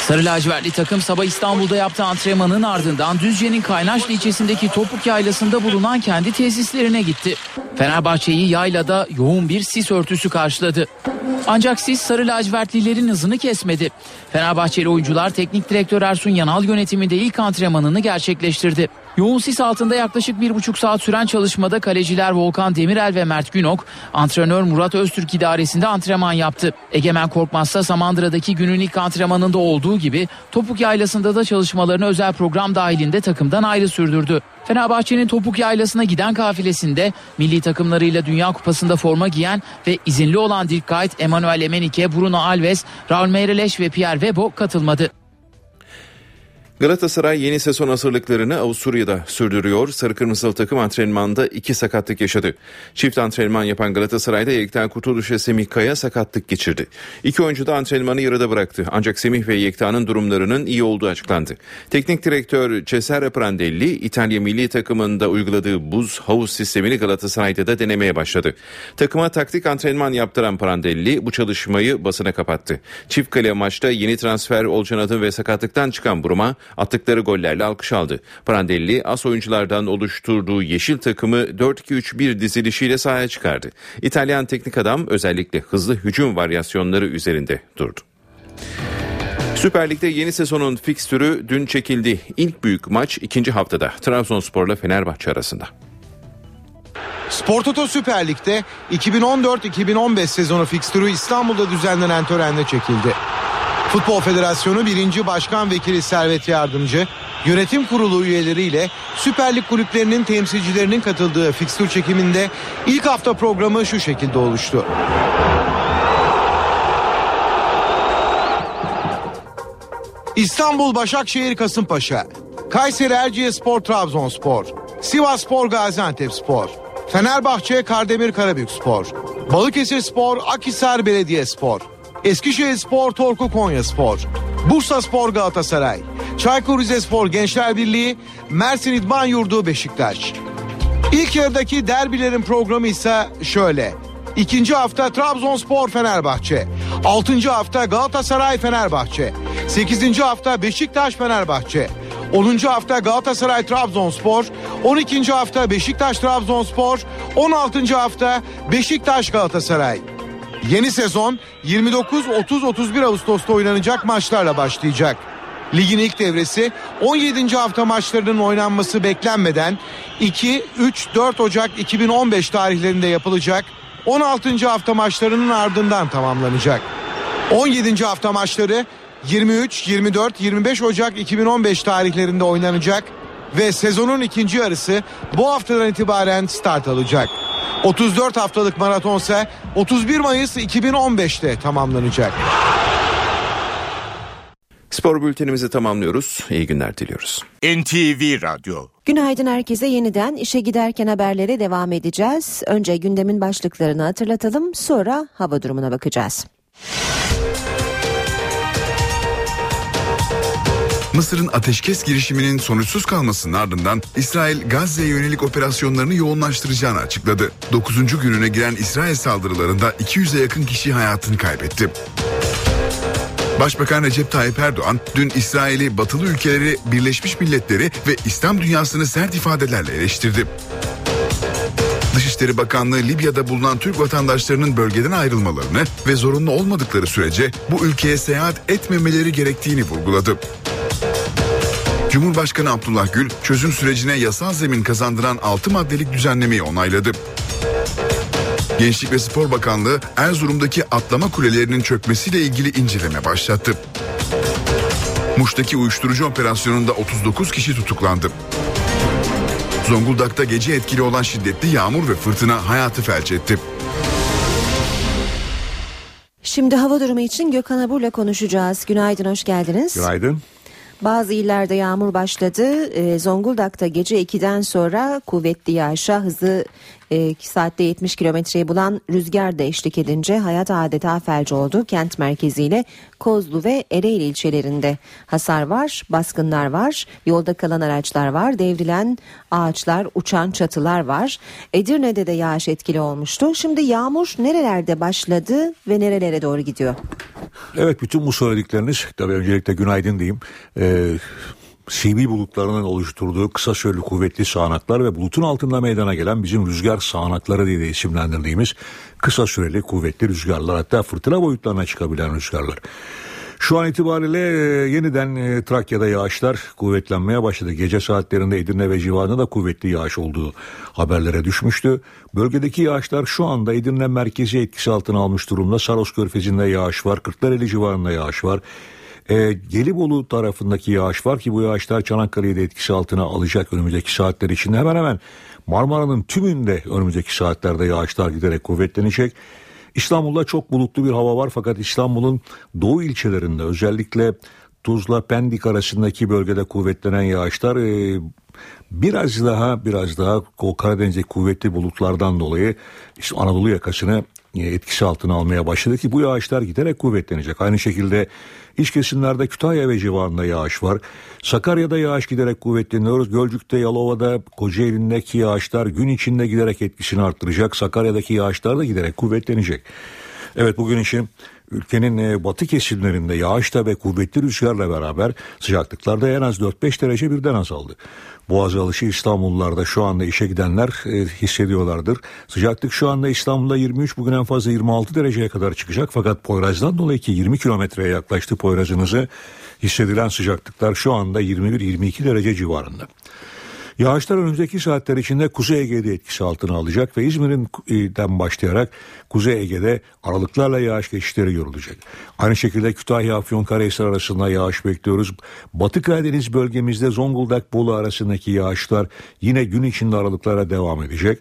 Sarı lacivertli takım sabah İstanbul'da yaptığı antrenmanın ardından Düzce'nin Kaynaşlı ilçesindeki Topuk Yaylası'nda bulunan kendi tesislerine gitti. Fenerbahçe'yi yaylada yoğun bir sis örtüsü karşıladı. Ancak sis sarı lacivertlilerin hızını kesmedi. Fenerbahçeli oyuncular teknik direktör Ersun Yanal yönetiminde ilk antrenmanını gerçekleştirdi. Yoğun sis altında yaklaşık bir buçuk saat süren çalışmada kaleciler Volkan Demirel ve Mert Günok, antrenör Murat Öztürk idaresinde antrenman yaptı. Egemen Korkmaz'sa Samandıra'daki günün ilk antrenmanında olduğu gibi Topuk Yaylası'nda da çalışmalarını özel program dahilinde takımdan ayrı sürdürdü. Fenerbahçe'nin Topuk Yaylası'na giden kafilesinde milli takımlarıyla Dünya Kupası'nda forma giyen ve izinli olan Dirk Kuyt, Emmanuel Emenike, Bruno Alves, Raul Meireles ve Pierre Webo katılmadı. Galatasaray yeni sezon hazırlıklarını Avusturya'da sürdürüyor. Sarı Kırmızılı takım antrenmanda iki sakatlık yaşadı. Çift antrenman yapan Galatasaray'da Yekta Kurtuluş ve Semih Kaya sakatlık geçirdi. İki oyuncu da antrenmanı yarıda bıraktı. Ancak Semih ve Yekta'nın durumlarının iyi olduğu açıklandı. Teknik direktör Cesare Prandelli İtalya milli takımında uyguladığı buz havuz sistemini Galatasaray'da da denemeye başladı. Takıma taktik antrenman yaptıran Prandelli bu çalışmayı basına kapattı. Çift kale maçta yeni transfer Olcan Adı ve sakatlıktan çıkan Buruma attıkları gollerle alkış aldı. Prandelli as oyunculardan oluşturduğu yeşil takımı 4-2-3-1 dizilişiyle sahaya çıkardı. İtalyan teknik adam özellikle hızlı hücum varyasyonları üzerinde durdu. Süper Lig'de yeni sezonun fikstürü dün çekildi. İlk büyük maç ikinci haftada Trabzonspor'la Fenerbahçe arasında. Spor Toto Süper Lig'de 2014-2015 sezonu fikstürü İstanbul'da düzenlenen törenle çekildi. Futbol Federasyonu 1. Başkan Vekili Servet Yardımcı, yönetim kurulu üyeleriyle Süper Lig kulüplerinin temsilcilerinin katıldığı fikstür çekiminde ilk hafta programı şu şekilde oluştu. İstanbul Başakşehir Kasımpaşa, Kayseri Erciyesspor Trabzonspor, Sivas Spor Gaziantep Spor, Fenerbahçe Kardemir Karabük Spor, Balıkesir Spor Akhisar Belediye Spor, Eskişehir Spor Torku Konya Spor, Bursa Spor Galatasaray, Çaykur Rizespor Gençler Birliği, Mersin İdman Yurdu Beşiktaş. İlk yarıdaki derbilerin programı ise şöyle. İkinci hafta Trabzonspor Fenerbahçe. Altıncı hafta Galatasaray Fenerbahçe. Sekizinci hafta Beşiktaş Fenerbahçe. 10. hafta Galatasaray Trabzonspor, 12. hafta Beşiktaş Trabzonspor, 16. hafta Beşiktaş Galatasaray. Yeni sezon 29-30-31 Ağustos'ta oynanacak maçlarla başlayacak. Ligin ilk devresi 17. hafta maçlarının oynanması beklenmeden 2-3-4 Ocak 2015 tarihlerinde yapılacak. 16. hafta maçlarının ardından tamamlanacak. 17. hafta maçları 23, 24, 25 Ocak 2015 tarihlerinde oynanacak ve sezonun ikinci yarısı bu haftadan itibaren start alacak. 34 haftalık maraton ise 31 Mayıs 2015'te tamamlanacak. Spor bültenimizi tamamlıyoruz. İyi günler diliyoruz. NTV Radyo Günaydın herkese yeniden işe giderken haberlere devam edeceğiz. Önce gündemin başlıklarını hatırlatalım sonra hava durumuna bakacağız. Mısır'ın ateşkes girişiminin sonuçsuz kalmasının ardından İsrail Gazze'ye yönelik operasyonlarını yoğunlaştıracağını açıkladı. 9. gününe giren İsrail saldırılarında 200'e yakın kişi hayatını kaybetti. Başbakan Recep Tayyip Erdoğan dün İsrail'i batılı ülkeleri, Birleşmiş Milletleri ve İslam dünyasını sert ifadelerle eleştirdi. Dışişleri Bakanlığı Libya'da bulunan Türk vatandaşlarının bölgeden ayrılmalarını ve zorunlu olmadıkları sürece bu ülkeye seyahat etmemeleri gerektiğini vurguladı. Cumhurbaşkanı Abdullah Gül çözüm sürecine yasal zemin kazandıran 6 maddelik düzenlemeyi onayladı. Gençlik ve Spor Bakanlığı Erzurum'daki atlama kulelerinin çökmesiyle ilgili inceleme başlattı. Muş'taki uyuşturucu operasyonunda 39 kişi tutuklandı. Zonguldak'ta gece etkili olan şiddetli yağmur ve fırtına hayatı felç etti. Şimdi hava durumu için Gökhan Abur'la konuşacağız. Günaydın, hoş geldiniz. Günaydın. Bazı illerde yağmur başladı. Ee, Zonguldak'ta gece 2'den sonra kuvvetli yağışa hızı e, saatte 70 kilometreyi bulan rüzgar da eşlik edince hayat adeta felç oldu. Kent merkeziyle Kozlu ve Ereğli ilçelerinde hasar var, baskınlar var, yolda kalan araçlar var, devrilen ağaçlar, uçan çatılar var. Edirne'de de yağış etkili olmuştu. Şimdi yağmur nerelerde başladı ve nerelere doğru gidiyor? Evet bütün bu söyledikleriniz tabii öncelikle günaydın diyeyim. Ee, CV bulutlarının oluşturduğu kısa süreli kuvvetli sağanaklar ve bulutun altında meydana gelen bizim rüzgar sağanakları diye de isimlendirdiğimiz kısa süreli kuvvetli rüzgarlar hatta fırtına boyutlarına çıkabilen rüzgarlar. Şu an itibariyle e, yeniden e, Trakya'da yağışlar kuvvetlenmeye başladı. Gece saatlerinde Edirne ve civarında da kuvvetli yağış olduğu haberlere düşmüştü. Bölgedeki yağışlar şu anda Edirne merkezi etkisi altına almış durumda. Saros Körfezi'nde yağış var. Kırklareli civarında yağış var. E, Gelibolu tarafındaki yağış var ki bu yağışlar Çanakkale'yi de etkisi altına alacak önümüzdeki saatler içinde. Hemen hemen Marmara'nın tümünde önümüzdeki saatlerde yağışlar giderek kuvvetlenecek. İstanbul'da çok bulutlu bir hava var fakat İstanbul'un doğu ilçelerinde özellikle Tuzla Pendik arasındaki bölgede kuvvetlenen yağışlar e, biraz daha biraz daha o Karadeniz'deki kuvvetli bulutlardan dolayı işte Anadolu yakasını etkisi altına almaya başladı ki bu yağışlar giderek kuvvetlenecek. Aynı şekilde iç kesimlerde Kütahya ve civarında yağış var. Sakarya'da yağış giderek kuvvetleniyoruz. Gölcük'te, Yalova'da, Kocaeli'ndeki yağışlar gün içinde giderek etkisini arttıracak. Sakarya'daki yağışlar da giderek kuvvetlenecek. Evet bugün için ülkenin e, batı kesimlerinde yağışta ve kuvvetli rüzgarla beraber sıcaklıklarda en az 4-5 derece birden azaldı. Boğaz alışı İstanbullularda şu anda işe gidenler e, hissediyorlardır. Sıcaklık şu anda İstanbul'da 23 bugün en fazla 26 dereceye kadar çıkacak. Fakat Poyraz'dan dolayı ki 20 kilometreye yaklaştı Poyraz'ınızı hissedilen sıcaklıklar şu anda 21-22 derece civarında. Yağışlar önümüzdeki saatler içinde Kuzey Ege'de etkisi altına alacak ve İzmir'den başlayarak Kuzey Ege'de aralıklarla yağış geçişleri görülecek. Aynı şekilde Kütahya Afyonkarahisar arasında yağış bekliyoruz. Batı Karadeniz bölgemizde Zonguldak Bolu arasındaki yağışlar yine gün içinde aralıklara devam edecek.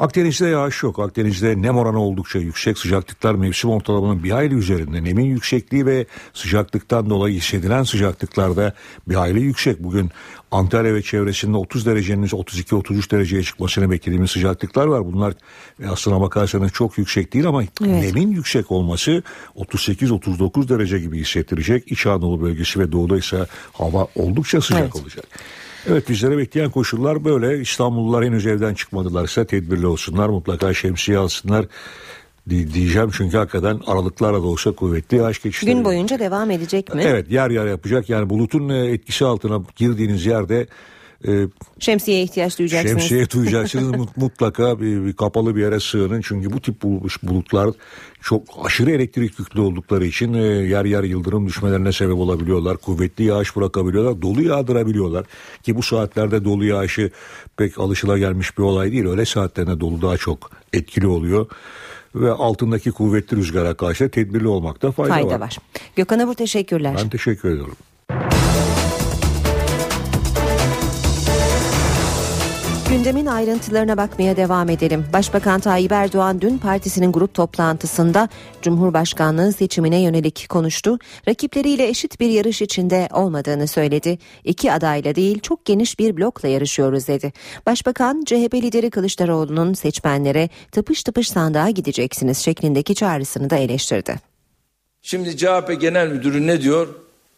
Akdeniz'de yağış yok. Akdeniz'de nem oranı oldukça yüksek. Sıcaklıklar mevsim ortalamanın bir hayli üzerinde. Nemin yüksekliği ve sıcaklıktan dolayı hissedilen sıcaklıklar da bir hayli yüksek. Bugün Antalya ve çevresinde 30 derecenin 32-33 dereceye çıkmasını beklediğimiz sıcaklıklar var. Bunlar e, aslına bakarsanız çok yüksek değil ama evet. nemin yüksek olması 38-39 derece gibi hissettirecek. İç Anadolu bölgesi ve doğuda ise hava oldukça sıcak evet. olacak. Evet bizlere bekleyen koşullar böyle. İstanbullular henüz evden çıkmadılarsa tedbirli olsunlar. Mutlaka şemsiye alsınlar diyeceğim çünkü hakikaten aralıklarla da olsa kuvvetli yağış geçişleri. Gün boyunca devam edecek mi? Evet yer yer yapacak. Yani bulutun e, etkisi altına girdiğiniz yerde e, şemsiyeye ihtiyaç duyacaksınız. Şemsiye *laughs* duyacaksınız mutlaka bir, bir kapalı bir yere sığının çünkü bu tip bulutlar çok aşırı elektrik yüklü oldukları için e, yer yer yıldırım düşmelerine sebep olabiliyorlar. Kuvvetli yağış bırakabiliyorlar. Dolu yağdırabiliyorlar. Ki bu saatlerde dolu yağışı pek alışılagelmiş bir olay değil. Öyle saatlerinde dolu daha çok etkili oluyor ve altındaki kuvvetli rüzgara karşı tedbirli olmakta fayda, fayda var. var. Gökhan Abur teşekkürler. Ben teşekkür ediyorum. Gündemin ayrıntılarına bakmaya devam edelim. Başbakan Tayyip Erdoğan dün partisinin grup toplantısında Cumhurbaşkanlığı seçimine yönelik konuştu. Rakipleriyle eşit bir yarış içinde olmadığını söyledi. İki adayla değil çok geniş bir blokla yarışıyoruz dedi. Başbakan CHP lideri Kılıçdaroğlu'nun seçmenlere tıpış tıpış sandığa gideceksiniz şeklindeki çağrısını da eleştirdi. Şimdi CHP Genel Müdürü ne diyor?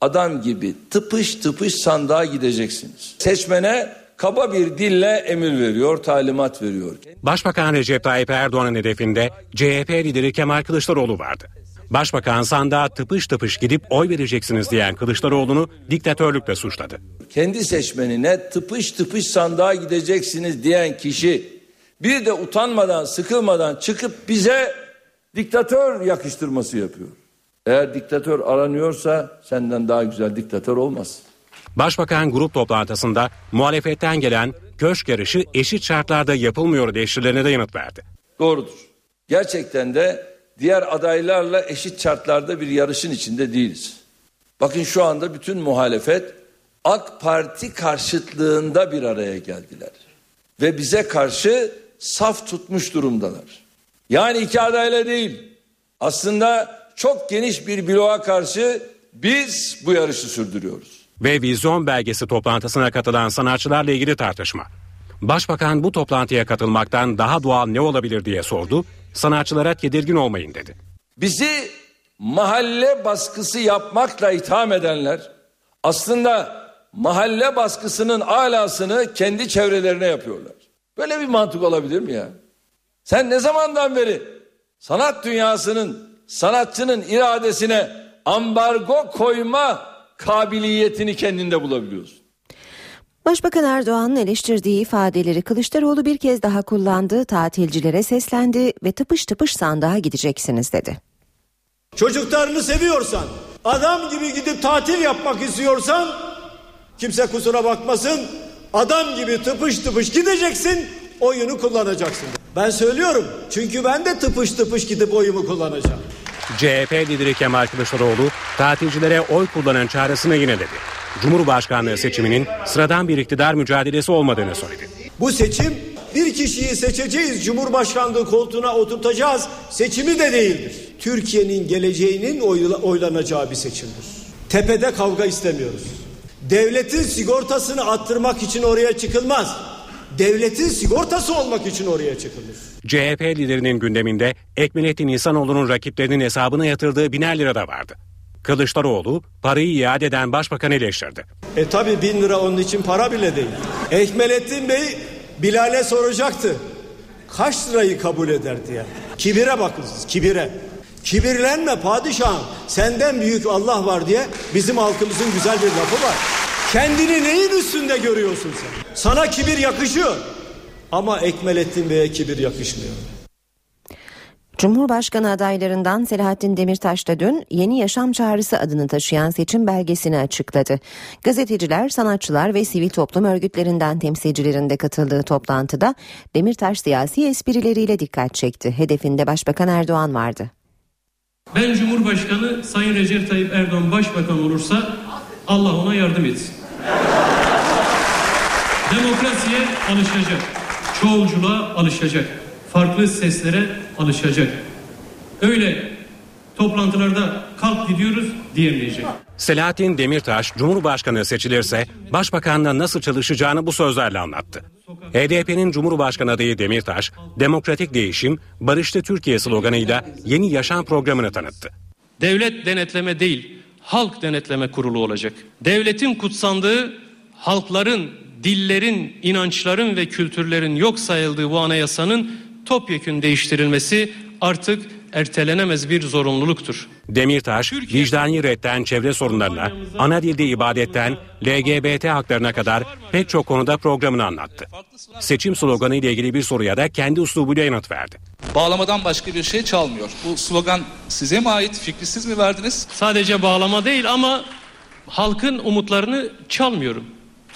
Adam gibi tıpış tıpış sandığa gideceksiniz. Seçmene kaba bir dille emir veriyor, talimat veriyor. Başbakan Recep Tayyip Erdoğan'ın hedefinde CHP lideri Kemal Kılıçdaroğlu vardı. Başbakan sandığa tıpış tıpış gidip oy vereceksiniz diyen Kılıçdaroğlu'nu diktatörlükle suçladı. Kendi seçmenine tıpış tıpış sandığa gideceksiniz diyen kişi Bir de utanmadan, sıkılmadan çıkıp bize diktatör yakıştırması yapıyor. Eğer diktatör aranıyorsa senden daha güzel diktatör olmaz. Başbakan grup toplantısında muhalefetten gelen köşk yarışı eşit şartlarda yapılmıyor eleştirilerine de yanıt verdi. Doğrudur. Gerçekten de diğer adaylarla eşit şartlarda bir yarışın içinde değiliz. Bakın şu anda bütün muhalefet AK Parti karşıtlığında bir araya geldiler. Ve bize karşı saf tutmuş durumdalar. Yani iki adayla değil. Aslında çok geniş bir bloğa karşı biz bu yarışı sürdürüyoruz. Ve vizyon belgesi toplantısına katılan sanatçılarla ilgili tartışma. Başbakan bu toplantıya katılmaktan daha doğal ne olabilir diye sordu. Sanatçılara tedirgin olmayın dedi. Bizi mahalle baskısı yapmakla itham edenler aslında mahalle baskısının alasını kendi çevrelerine yapıyorlar. Böyle bir mantık olabilir mi ya? Sen ne zamandan beri sanat dünyasının, sanatçının iradesine ambargo koyma kabiliyetini kendinde bulabiliyorsun? Başbakan Erdoğan'ın eleştirdiği ifadeleri Kılıçdaroğlu bir kez daha kullandı, tatilcilere seslendi ve tıpış tıpış sandığa gideceksiniz dedi. Çocuklarını seviyorsan, adam gibi gidip tatil yapmak istiyorsan kimse kusura bakmasın. Adam gibi tıpış tıpış gideceksin, oyunu kullanacaksın. Ben söylüyorum çünkü ben de tıpış tıpış gidip oyumu kullanacağım. CHP lideri Kemal Kılıçdaroğlu tatilcilere oy kullanın çağrısını yineledi. Cumhurbaşkanlığı seçiminin sıradan bir iktidar mücadelesi olmadığını söyledi. Bu seçim bir kişiyi seçeceğiz, Cumhurbaşkanlığı koltuğuna oturtacağız. Seçimi de değildir. Türkiye'nin geleceğinin oyla, oylanacağı bir seçimdir. Tepede kavga istemiyoruz. Devletin sigortasını attırmak için oraya çıkılmaz. Devletin sigortası olmak için oraya çıkılır. CHP liderinin gündeminde Ekmelettin İhsanoğlu'nun rakiplerinin hesabına yatırdığı biner lira da vardı. Kılıçdaroğlu parayı iade eden başbakanı eleştirdi. E tabi bin lira onun için para bile değil. Ekmelettin Bey Bilal'e soracaktı. Kaç lirayı kabul eder diye. Kibire bakın siz kibire. Kibirlenme padişahım senden büyük Allah var diye bizim halkımızın güzel bir lafı var. Kendini neyin üstünde görüyorsun sen? Sana kibir yakışıyor. Ama Ekmelettin Bey'e kibir yakışmıyor. Cumhurbaşkanı adaylarından Selahattin Demirtaş da dün Yeni Yaşam Çağrısı adını taşıyan seçim belgesini açıkladı. Gazeteciler, sanatçılar ve sivil toplum örgütlerinden temsilcilerin de katıldığı toplantıda Demirtaş siyasi esprileriyle dikkat çekti. Hedefinde Başbakan Erdoğan vardı. Ben Cumhurbaşkanı Sayın Recep Tayyip Erdoğan Başbakan olursa Allah ona yardım etsin. Demokrasiye alışacak, çoğulculuğa alışacak, farklı seslere alışacak. Öyle toplantılarda kalk gidiyoruz diyemeyecek. Selahattin Demirtaş Cumhurbaşkanı seçilirse başbakanla nasıl çalışacağını bu sözlerle anlattı. HDP'nin Cumhurbaşkanı adayı Demirtaş, demokratik değişim, barışlı Türkiye sloganıyla yeni yaşam programını tanıttı. Devlet denetleme değil, halk denetleme kurulu olacak. Devletin kutsandığı, halkların, dillerin, inançların ve kültürlerin yok sayıldığı bu anayasanın topyekün değiştirilmesi artık ertelenemez bir zorunluluktur. Demirtaş, vicdani redden çevre sorunlarına, ana dilde ibadetten LGBT haklarına kadar pek çok konuda programını anlattı. Seçim sloganı ile ilgili bir soruya da kendi uslubuyla yanıt verdi. Bağlamadan başka bir şey çalmıyor. Bu slogan size mi ait? Fikri siz mi verdiniz? Sadece bağlama değil ama halkın umutlarını çalmıyorum.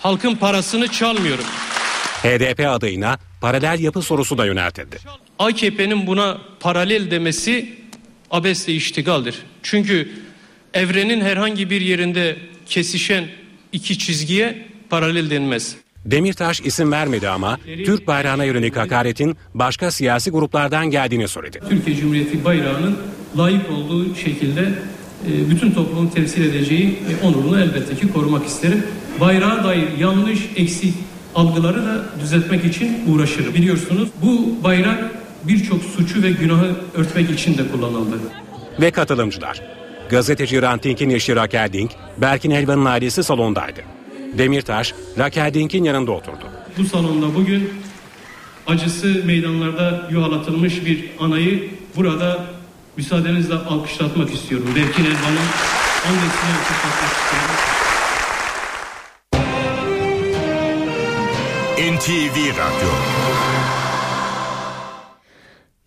Halkın parasını çalmıyorum. HDP adayına paralel yapı sorusu da yöneltildi. AKP'nin buna paralel demesi abesle iştigaldir. Çünkü evrenin herhangi bir yerinde kesişen iki çizgiye paralel denmez. Demirtaş isim vermedi ama Türk bayrağına yönelik hakaretin başka siyasi gruplardan geldiğini söyledi. Türkiye Cumhuriyeti bayrağının layık olduğu şekilde bütün toplumun temsil edeceği e, onurunu elbette ki korumak isterim. Bayrağa dair yanlış, eksik algıları da düzeltmek için uğraşırım. Biliyorsunuz bu bayrak birçok suçu ve günahı örtmek için de kullanıldı. Ve katılımcılar. Gazeteci Ranting'in eşi Raquel Dink, Berkin Elvan'ın ailesi salondaydı. Demirtaş, Raquel Dink'in yanında oturdu. Bu salonda bugün acısı meydanlarda yuhalatılmış bir anayı burada müsaadenizle alkışlatmak istiyorum. Berkin Elvan'ın annesini alkışlatmak istiyorum. NTV Radyo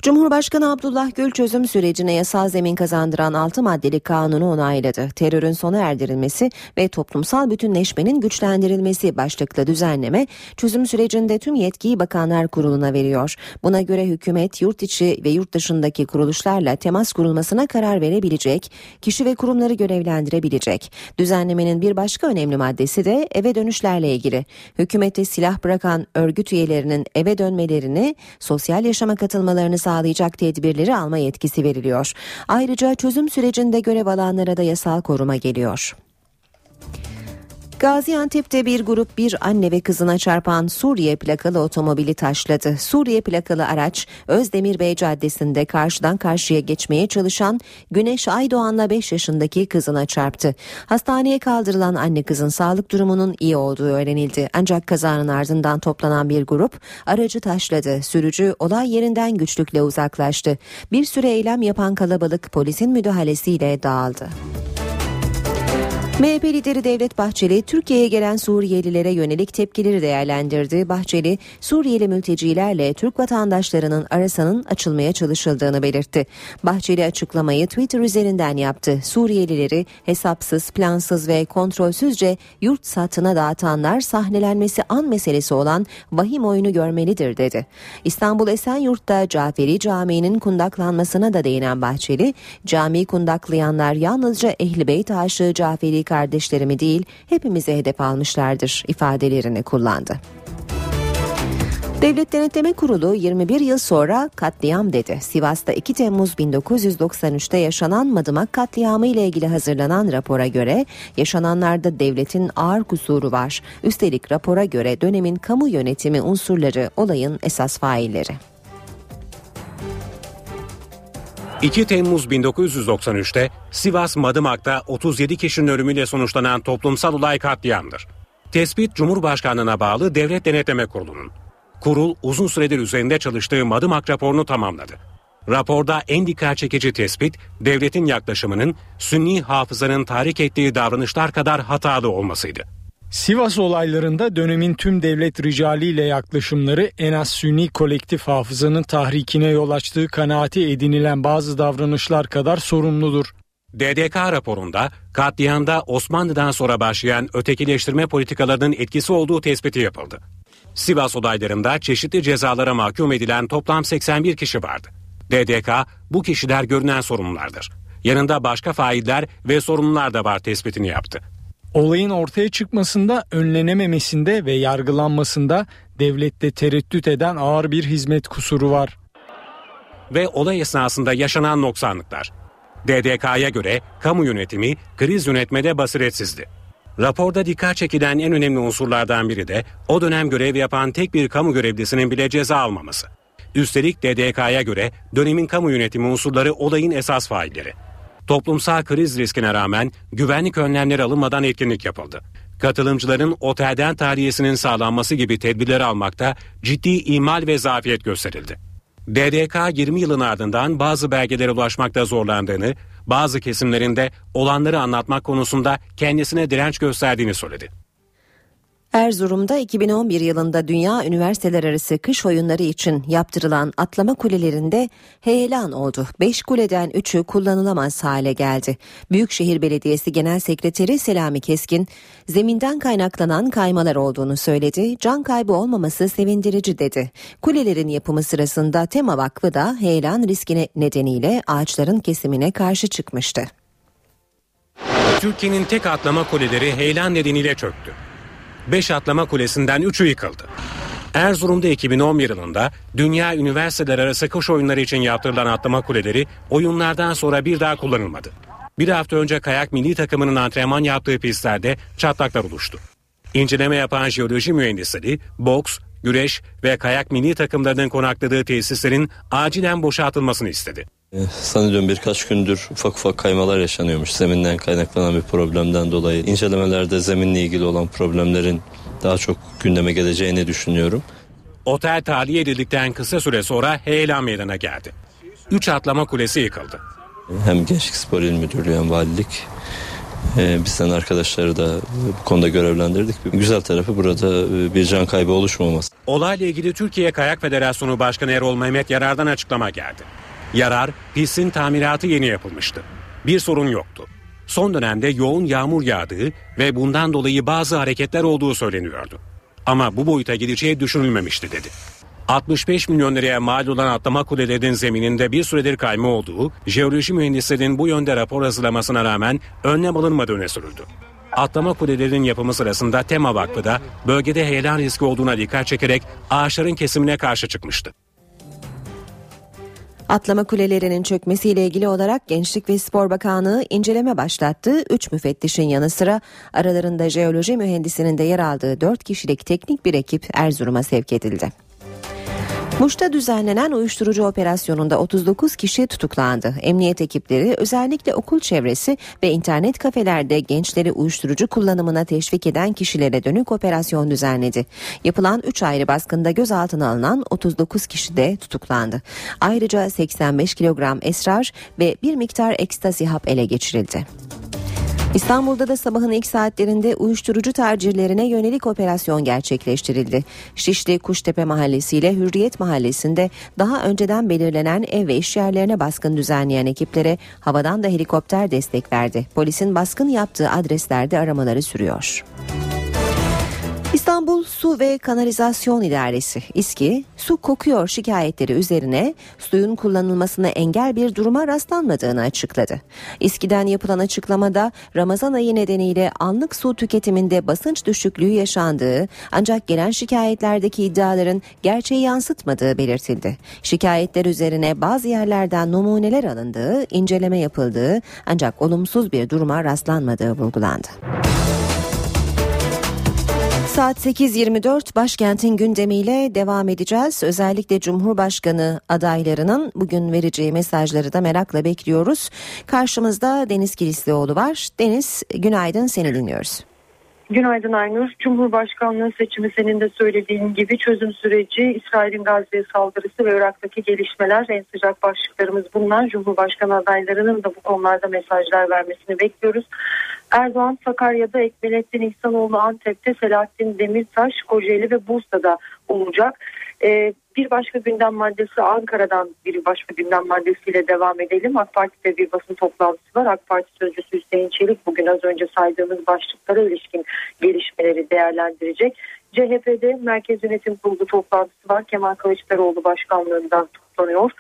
Cumhurbaşkanı Abdullah Gül çözüm sürecine yasal zemin kazandıran 6 maddelik kanunu onayladı. Terörün sona erdirilmesi ve toplumsal bütünleşmenin güçlendirilmesi başlıklı düzenleme çözüm sürecinde tüm yetkiyi Bakanlar Kurulu'na veriyor. Buna göre hükümet yurt içi ve yurt dışındaki kuruluşlarla temas kurulmasına karar verebilecek, kişi ve kurumları görevlendirebilecek. Düzenlemenin bir başka önemli maddesi de eve dönüşlerle ilgili. Hükümete silah bırakan örgüt üyelerinin eve dönmelerini, sosyal yaşama katılmalarını sağlayacak tedbirleri alma yetkisi veriliyor. Ayrıca çözüm sürecinde görev alanlara da yasal koruma geliyor. Gaziantep'te bir grup bir anne ve kızına çarpan Suriye plakalı otomobili taşladı. Suriye plakalı araç Özdemir Bey Caddesi'nde karşıdan karşıya geçmeye çalışan Güneş Aydoğan'la 5 yaşındaki kızına çarptı. Hastaneye kaldırılan anne kızın sağlık durumunun iyi olduğu öğrenildi. Ancak kazanın ardından toplanan bir grup aracı taşladı. Sürücü olay yerinden güçlükle uzaklaştı. Bir süre eylem yapan kalabalık polisin müdahalesiyle dağıldı. MHP lideri Devlet Bahçeli Türkiye'ye gelen Suriyelilere yönelik tepkileri değerlendirdi. Bahçeli Suriyeli mültecilerle Türk vatandaşlarının arasının açılmaya çalışıldığını belirtti. Bahçeli açıklamayı Twitter üzerinden yaptı. Suriyelileri hesapsız, plansız ve kontrolsüzce yurt satına dağıtanlar sahnelenmesi an meselesi olan vahim oyunu görmelidir dedi. İstanbul Esenyurt'ta Caferi Camii'nin kundaklanmasına da değinen Bahçeli, camiyi kundaklayanlar yalnızca Ehli Beyt aşığı Caferi kardeşlerimi değil hepimize hedef almışlardır ifadelerini kullandı. Devlet Denetleme Kurulu 21 yıl sonra katliam dedi. Sivas'ta 2 Temmuz 1993'te yaşanan Madımak katliamı ile ilgili hazırlanan rapora göre yaşananlarda devletin ağır kusuru var. Üstelik rapora göre dönemin kamu yönetimi unsurları olayın esas failleri. 2 Temmuz 1993'te Sivas Madımak'ta 37 kişinin ölümüyle sonuçlanan toplumsal olay katliamdır. Tespit Cumhurbaşkanlığına bağlı Devlet Denetleme Kurulu'nun. Kurul uzun süredir üzerinde çalıştığı Madımak raporunu tamamladı. Raporda en dikkat çekici tespit devletin yaklaşımının Sünni hafızanın tahrik ettiği davranışlar kadar hatalı olmasıydı. Sivas olaylarında dönemin tüm devlet ricaliyle yaklaşımları en az Sünni kolektif hafızanın tahrikine yol açtığı kanaati edinilen bazı davranışlar kadar sorumludur. DDK raporunda katliamda Osmanlı'dan sonra başlayan ötekileştirme politikalarının etkisi olduğu tespiti yapıldı. Sivas olaylarında çeşitli cezalara mahkum edilen toplam 81 kişi vardı. DDK bu kişiler görünen sorumlulardır. Yanında başka failler ve sorumlular da var tespitini yaptı. Olayın ortaya çıkmasında, önlenememesinde ve yargılanmasında devlette tereddüt eden ağır bir hizmet kusuru var. Ve olay esnasında yaşanan noksanlıklar. DDK'ya göre kamu yönetimi kriz yönetmede basiretsizdi. Raporda dikkat çekilen en önemli unsurlardan biri de o dönem görev yapan tek bir kamu görevlisinin bile ceza almaması. Üstelik DDK'ya göre dönemin kamu yönetimi unsurları olayın esas failleri. Toplumsal kriz riskine rağmen güvenlik önlemleri alınmadan etkinlik yapıldı. Katılımcıların otelden tahliyesinin sağlanması gibi tedbirleri almakta ciddi imal ve zafiyet gösterildi. DDK 20 yılın ardından bazı belgelere ulaşmakta zorlandığını, bazı kesimlerinde olanları anlatmak konusunda kendisine direnç gösterdiğini söyledi. Erzurum'da 2011 yılında Dünya Üniversiteler Arası Kış Oyunları için yaptırılan atlama kulelerinde heyelan oldu. 5 kuleden 3'ü kullanılamaz hale geldi. Büyükşehir Belediyesi Genel Sekreteri Selami Keskin, zeminden kaynaklanan kaymalar olduğunu söyledi. Can kaybı olmaması sevindirici dedi. Kulelerin yapımı sırasında Tema Vakfı da heyelan riskine nedeniyle ağaçların kesimine karşı çıkmıştı. Türkiye'nin tek atlama kuleleri heyelan nedeniyle çöktü. 5 atlama kulesinden 3'ü yıkıldı. Erzurum'da 2011 yılında Dünya Üniversiteler Arası Kış Oyunları için yaptırılan atlama kuleleri oyunlardan sonra bir daha kullanılmadı. Bir hafta önce kayak milli takımının antrenman yaptığı pistlerde çatlaklar oluştu. İnceleme yapan jeoloji mühendisleri, boks, güreş ve kayak milli takımlarının konakladığı tesislerin acilen boşaltılmasını istedi. Sanıyorum birkaç gündür ufak ufak kaymalar yaşanıyormuş zeminden kaynaklanan bir problemden dolayı. İncelemelerde zeminle ilgili olan problemlerin daha çok gündeme geleceğini düşünüyorum. Otel tahliye edildikten kısa süre sonra heyelan meydana geldi. Üç atlama kulesi yıkıldı. Hem Gençlik Spor İl Müdürlüğü hem Valilik e, bizden arkadaşları da bu konuda görevlendirdik. Güzel tarafı burada bir can kaybı oluşmaması. Olayla ilgili Türkiye Kayak Federasyonu Başkanı Erol Mehmet Yarar'dan açıklama geldi. Yarar, pistin tamiratı yeni yapılmıştı. Bir sorun yoktu. Son dönemde yoğun yağmur yağdığı ve bundan dolayı bazı hareketler olduğu söyleniyordu. Ama bu boyuta gideceği düşünülmemişti dedi. 65 milyon liraya mal olan atlama kulelerinin zemininde bir süredir kayma olduğu, jeoloji mühendislerinin bu yönde rapor hazırlamasına rağmen önlem alınmadığı öne sürüldü. Atlama kulelerinin yapımı sırasında Tema Vakfı da bölgede heyelan riski olduğuna dikkat çekerek ağaçların kesimine karşı çıkmıştı. Atlama kulelerinin çökmesiyle ilgili olarak Gençlik ve Spor Bakanlığı inceleme başlattı. 3 müfettişin yanı sıra aralarında jeoloji mühendisinin de yer aldığı 4 kişilik teknik bir ekip Erzurum'a sevk edildi. Muş'ta düzenlenen uyuşturucu operasyonunda 39 kişi tutuklandı. Emniyet ekipleri özellikle okul çevresi ve internet kafelerde gençleri uyuşturucu kullanımına teşvik eden kişilere dönük operasyon düzenledi. Yapılan 3 ayrı baskında gözaltına alınan 39 kişi de tutuklandı. Ayrıca 85 kilogram esrar ve bir miktar ekstasi hap ele geçirildi. İstanbul'da da sabahın ilk saatlerinde uyuşturucu tercihlerine yönelik operasyon gerçekleştirildi. Şişli Kuştepe Mahallesi ile Hürriyet Mahallesi'nde daha önceden belirlenen ev ve iş yerlerine baskın düzenleyen ekiplere havadan da helikopter destek verdi. Polisin baskın yaptığı adreslerde aramaları sürüyor. İstanbul Su ve Kanalizasyon İdaresi İSKİ su kokuyor şikayetleri üzerine suyun kullanılmasına engel bir duruma rastlanmadığını açıkladı. İSKİ'den yapılan açıklamada Ramazan ayı nedeniyle anlık su tüketiminde basınç düşüklüğü yaşandığı ancak gelen şikayetlerdeki iddiaların gerçeği yansıtmadığı belirtildi. Şikayetler üzerine bazı yerlerden numuneler alındığı, inceleme yapıldığı ancak olumsuz bir duruma rastlanmadığı vurgulandı. Saat 8.24 başkentin gündemiyle devam edeceğiz. Özellikle Cumhurbaşkanı adaylarının bugün vereceği mesajları da merakla bekliyoruz. Karşımızda Deniz Kilislioğlu var. Deniz günaydın seni dinliyoruz. Günaydın Aynur. Cumhurbaşkanlığı seçimi senin de söylediğin gibi çözüm süreci, İsrail'in Gazze saldırısı ve Irak'taki gelişmeler en sıcak başlıklarımız bunlar. Cumhurbaşkanı adaylarının da bu konularda mesajlar vermesini bekliyoruz. Erdoğan Sakarya'da Ekmelettin İhsanoğlu Antep'te Selahattin Demirtaş Kocaeli ve Bursa'da olacak. Ee, bir başka gündem maddesi Ankara'dan bir başka gündem maddesiyle devam edelim. AK Parti'de bir basın toplantısı var. AK Parti sözcüsü Hüseyin Çelik bugün az önce saydığımız başlıklara ilişkin gelişmeleri değerlendirecek. CHP'de Merkez Yönetim Kurulu toplantısı var. Kemal Kılıçdaroğlu başkanlığından toplanıyor.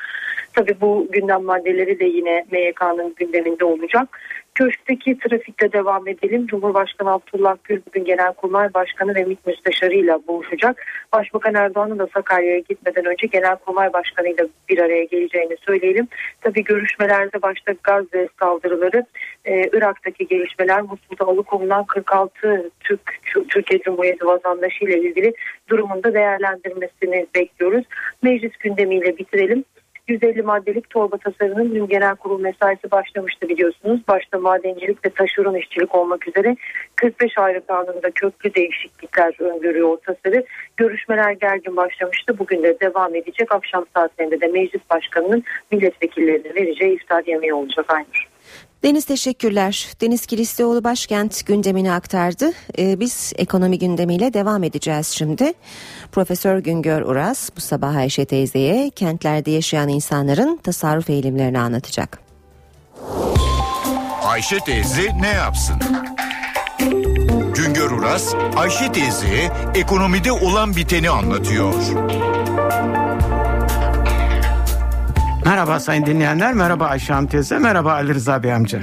Tabii bu gündem maddeleri de yine MYK'nın gündeminde olacak. Köşkteki trafikle devam edelim. Cumhurbaşkanı Abdullah Gül bugün Genelkurmay Başkanı ve MİT Müsteşarı buluşacak. Başbakan Erdoğan'ın da Sakarya'ya gitmeden önce Genelkurmay Başkanı ile bir araya geleceğini söyleyelim. Tabii görüşmelerde başta Gazze saldırıları, e, Irak'taki gelişmeler, Musul'da alıkonulan 46 Türk Türkiye Cumhuriyeti vatandaşı ile ilgili durumunda değerlendirmesini bekliyoruz. Meclis gündemiyle bitirelim. 150 maddelik torba tasarının dün genel kurul mesaisi başlamıştı biliyorsunuz. Başta madencilik ve taşeron işçilik olmak üzere 45 ayrı kanunda köklü değişiklikler öngörüyor o tasarı. Görüşmeler gergin başlamıştı. Bugün de devam edecek. Akşam saatlerinde de meclis başkanının milletvekillerine vereceği iftar yemeği olacak Aynur. Deniz teşekkürler. Deniz Kilislioğlu başkent gündemini aktardı. Ee, biz ekonomi gündemiyle devam edeceğiz şimdi. Profesör Güngör Uras bu sabah Ayşe teyzeye kentlerde yaşayan insanların tasarruf eğilimlerini anlatacak. Ayşe teyze ne yapsın? Güngör Uras, Ayşe teyzeye ekonomide olan biteni anlatıyor. Merhaba sayın dinleyenler, merhaba Ayşe Hanım teyze, merhaba Ali Rıza Bey amca.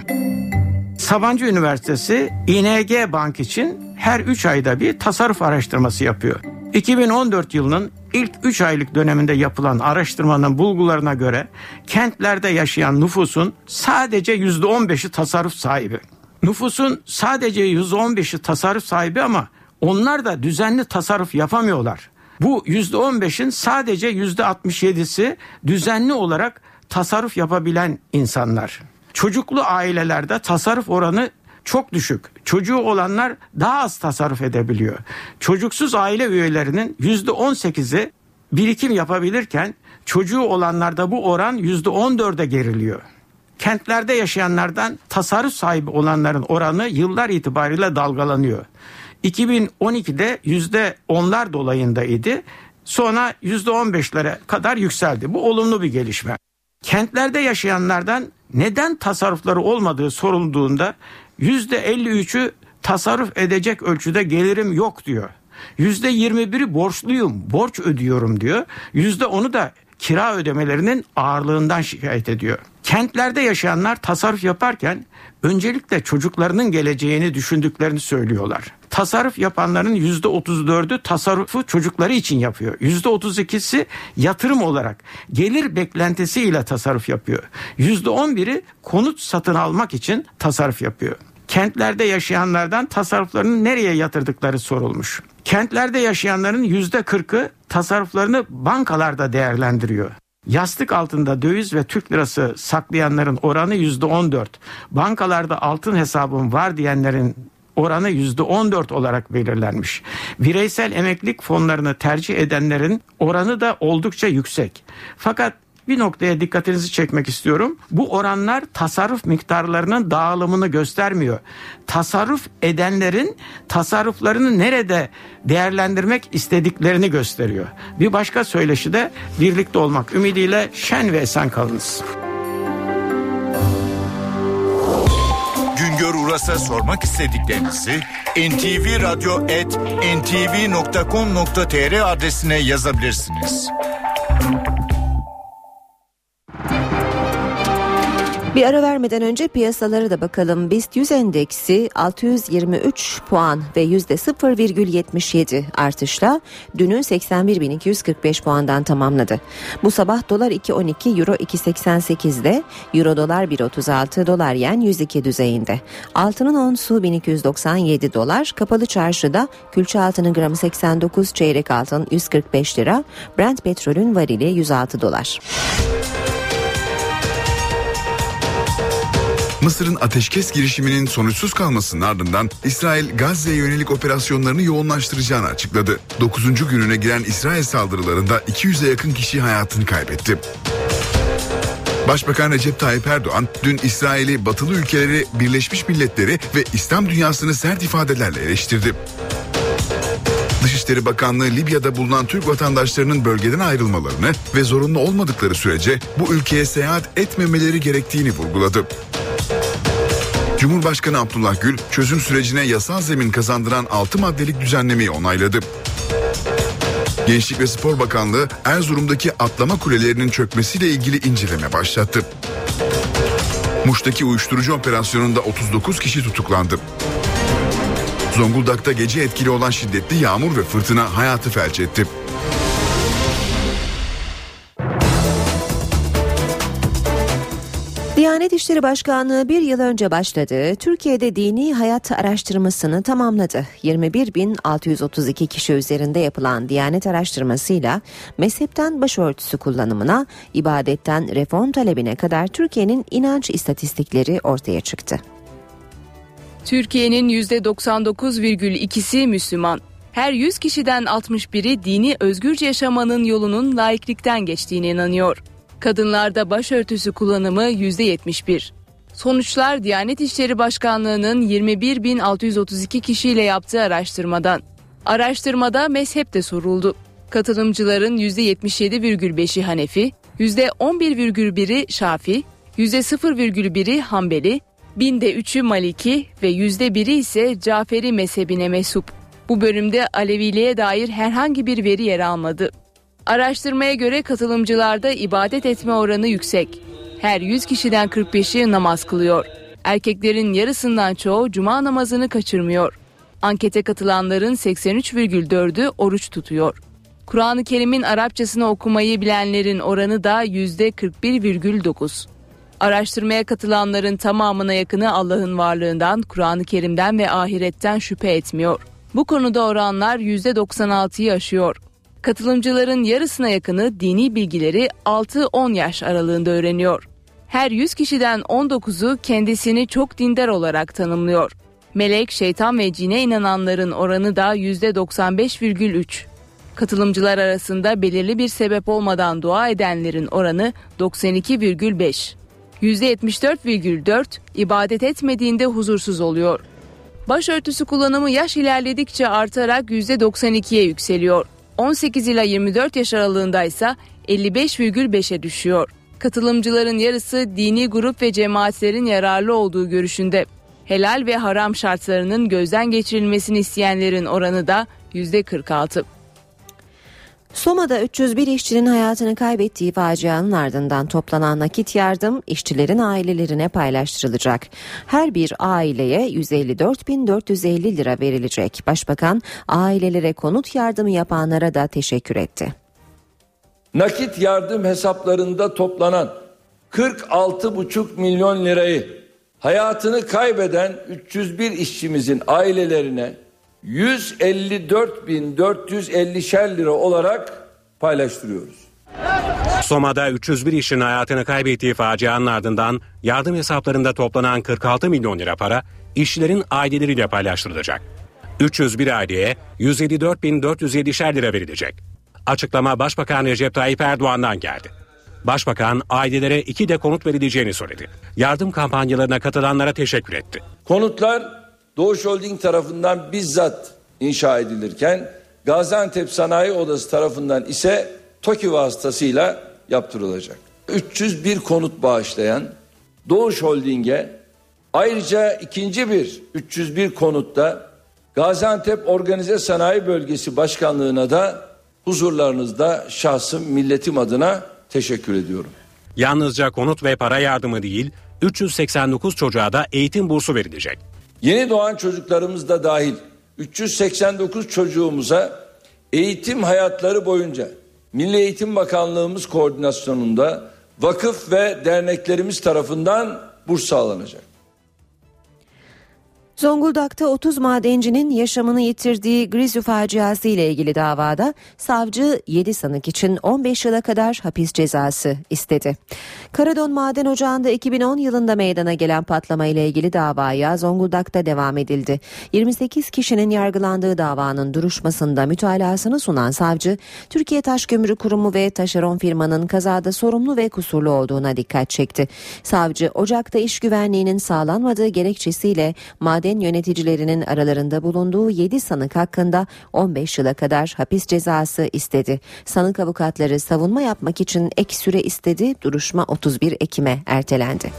Sabancı Üniversitesi ING Bank için her 3 ayda bir tasarruf araştırması yapıyor. 2014 yılının ilk 3 aylık döneminde yapılan araştırmanın bulgularına göre kentlerde yaşayan nüfusun sadece %15'i tasarruf sahibi. Nüfusun sadece %15'i tasarruf sahibi ama onlar da düzenli tasarruf yapamıyorlar. Bu %15'in sadece %67'si düzenli olarak tasarruf yapabilen insanlar. Çocuklu ailelerde tasarruf oranı çok düşük. Çocuğu olanlar daha az tasarruf edebiliyor. Çocuksuz aile üyelerinin %18'i birikim yapabilirken çocuğu olanlarda bu oran %14'e geriliyor. kentlerde yaşayanlardan tasarruf sahibi olanların oranı yıllar itibariyle dalgalanıyor. 2012'de yüzde onlar dolayındaydı. Sonra yüzde on beşlere kadar yükseldi. Bu olumlu bir gelişme. Kentlerde yaşayanlardan neden tasarrufları olmadığı sorulduğunda yüzde 53'ü tasarruf edecek ölçüde gelirim yok diyor. Yüzde 21'i borçluyum, borç ödüyorum diyor. Yüzde onu da kira ödemelerinin ağırlığından şikayet ediyor. Kentlerde yaşayanlar tasarruf yaparken öncelikle çocuklarının geleceğini düşündüklerini söylüyorlar. Tasarruf yapanların yüzde 34'ü tasarrufu çocukları için yapıyor. Yüzde 32'si yatırım olarak gelir beklentisiyle tasarruf yapıyor. Yüzde 11'i konut satın almak için tasarruf yapıyor. Kentlerde yaşayanlardan tasarruflarını nereye yatırdıkları sorulmuş. Kentlerde yaşayanların yüzde kırkı tasarruflarını bankalarda değerlendiriyor. Yastık altında döviz ve Türk lirası saklayanların oranı yüzde on dört. Bankalarda altın hesabım var diyenlerin oranı yüzde on dört olarak belirlenmiş. Bireysel emeklilik fonlarını tercih edenlerin oranı da oldukça yüksek. Fakat bir noktaya dikkatinizi çekmek istiyorum. Bu oranlar tasarruf miktarlarının dağılımını göstermiyor. Tasarruf edenlerin tasarruflarını nerede değerlendirmek istediklerini gösteriyor. Bir başka söyleşi de birlikte olmak ümidiyle şen ve esen kalınız. Güngör Uras'a sormak istediklerinizi ntvradio.ntv.com.tr adresine yazabilirsiniz. Bir ara vermeden önce piyasalara da bakalım. BIST 100 endeksi 623 puan ve %0,77 artışla dünü 81.245 puandan tamamladı. Bu sabah dolar 2.12, euro 2.88'de, euro dolar 1.36, dolar yen 102 düzeyinde. Altının onsu 1297 dolar, kapalı çarşıda külçe altının gramı 89, çeyrek altın 145 lira, Brent petrolün varili 106 dolar. Mısır'ın ateşkes girişiminin sonuçsuz kalmasının ardından İsrail Gazze'ye yönelik operasyonlarını yoğunlaştıracağını açıkladı. 9. gününe giren İsrail saldırılarında 200'e yakın kişi hayatını kaybetti. Başbakan Recep Tayyip Erdoğan dün İsrail'i batılı ülkeleri, Birleşmiş Milletleri ve İslam dünyasını sert ifadelerle eleştirdi. Dışişleri Bakanlığı Libya'da bulunan Türk vatandaşlarının bölgeden ayrılmalarını ve zorunlu olmadıkları sürece bu ülkeye seyahat etmemeleri gerektiğini vurguladı. Cumhurbaşkanı Abdullah Gül çözüm sürecine yasal zemin kazandıran 6 maddelik düzenlemeyi onayladı. Gençlik ve Spor Bakanlığı Erzurum'daki atlama kulelerinin çökmesiyle ilgili inceleme başlattı. Muş'taki uyuşturucu operasyonunda 39 kişi tutuklandı. Zonguldak'ta gece etkili olan şiddetli yağmur ve fırtına hayatı felç etti. Diyanet İşleri Başkanlığı bir yıl önce başladığı Türkiye'de dini hayat araştırmasını tamamladı. 21.632 kişi üzerinde yapılan Diyanet araştırmasıyla mezhepten başörtüsü kullanımına, ibadetten reform talebine kadar Türkiye'nin inanç istatistikleri ortaya çıktı. Türkiye'nin %99,2'si Müslüman. Her 100 kişiden 61'i dini özgürce yaşamanın yolunun laiklikten geçtiğine inanıyor. Kadınlarda başörtüsü kullanımı %71. Sonuçlar Diyanet İşleri Başkanlığı'nın 21.632 kişiyle yaptığı araştırmadan. Araştırmada mezhep de soruldu. Katılımcıların %77,5'i Hanefi, %11,1'i Şafi, %0,1'i Hanbeli, binde 3'ü Maliki ve %1'i ise Caferi mezhebine mensup. Bu bölümde Aleviliğe dair herhangi bir veri yer almadı. Araştırmaya göre katılımcılarda ibadet etme oranı yüksek. Her 100 kişiden 45'i namaz kılıyor. Erkeklerin yarısından çoğu cuma namazını kaçırmıyor. Ankete katılanların 83,4'ü oruç tutuyor. Kur'an-ı Kerim'in Arapçasını okumayı bilenlerin oranı da %41,9. Araştırmaya katılanların tamamına yakını Allah'ın varlığından, Kur'an-ı Kerim'den ve ahiretten şüphe etmiyor. Bu konuda oranlar %96'yı aşıyor. Katılımcıların yarısına yakını dini bilgileri 6-10 yaş aralığında öğreniyor. Her 100 kişiden 19'u kendisini çok dindar olarak tanımlıyor. Melek, şeytan ve cine inananların oranı da %95,3. Katılımcılar arasında belirli bir sebep olmadan dua edenlerin oranı 92,5. %74,4 ibadet etmediğinde huzursuz oluyor. Başörtüsü kullanımı yaş ilerledikçe artarak %92'ye yükseliyor. 18 ila 24 yaş aralığında ise 55,5'e düşüyor. Katılımcıların yarısı dini grup ve cemaatlerin yararlı olduğu görüşünde. Helal ve haram şartlarının gözden geçirilmesini isteyenlerin oranı da %46. Soma'da 301 işçinin hayatını kaybettiği facianın ardından toplanan nakit yardım işçilerin ailelerine paylaştırılacak. Her bir aileye 154.450 lira verilecek. Başbakan ailelere konut yardımı yapanlara da teşekkür etti. Nakit yardım hesaplarında toplanan 46,5 milyon lirayı hayatını kaybeden 301 işçimizin ailelerine 154.450'şer lira olarak paylaştırıyoruz. Soma'da 301 işin hayatını kaybettiği facianın ardından yardım hesaplarında toplanan 46 milyon lira para işçilerin aileleriyle paylaştırılacak. 301 aileye 154.450'şer lira verilecek. Açıklama Başbakan Recep Tayyip Erdoğan'dan geldi. Başbakan ailelere iki de konut verileceğini söyledi. Yardım kampanyalarına katılanlara teşekkür etti. Konutlar Doğuş Holding tarafından bizzat inşa edilirken Gaziantep Sanayi Odası tarafından ise TOKİ vasıtasıyla yaptırılacak. 301 konut bağışlayan Doğuş Holding'e ayrıca ikinci bir 301 konutta Gaziantep Organize Sanayi Bölgesi Başkanlığı'na da huzurlarınızda şahsım milletim adına teşekkür ediyorum. Yalnızca konut ve para yardımı değil 389 çocuğa da eğitim bursu verilecek. Yeni doğan çocuklarımız da dahil 389 çocuğumuza eğitim hayatları boyunca Milli Eğitim Bakanlığımız koordinasyonunda vakıf ve derneklerimiz tarafından burs sağlanacak. Zonguldak'ta 30 madencinin yaşamını yitirdiği Grizü faciası ile ilgili davada savcı 7 sanık için 15 yıla kadar hapis cezası istedi. Karadon Maden Ocağı'nda 2010 yılında meydana gelen patlama ile ilgili davaya Zonguldak'ta devam edildi. 28 kişinin yargılandığı davanın duruşmasında mütalasını sunan savcı, Türkiye Taş Kömürü Kurumu ve taşeron firmanın kazada sorumlu ve kusurlu olduğuna dikkat çekti. Savcı, Ocak'ta iş güvenliğinin sağlanmadığı gerekçesiyle maden maden yöneticilerinin aralarında bulunduğu 7 sanık hakkında 15 yıla kadar hapis cezası istedi. Sanık avukatları savunma yapmak için ek süre istedi. Duruşma 31 Ekim'e ertelendi.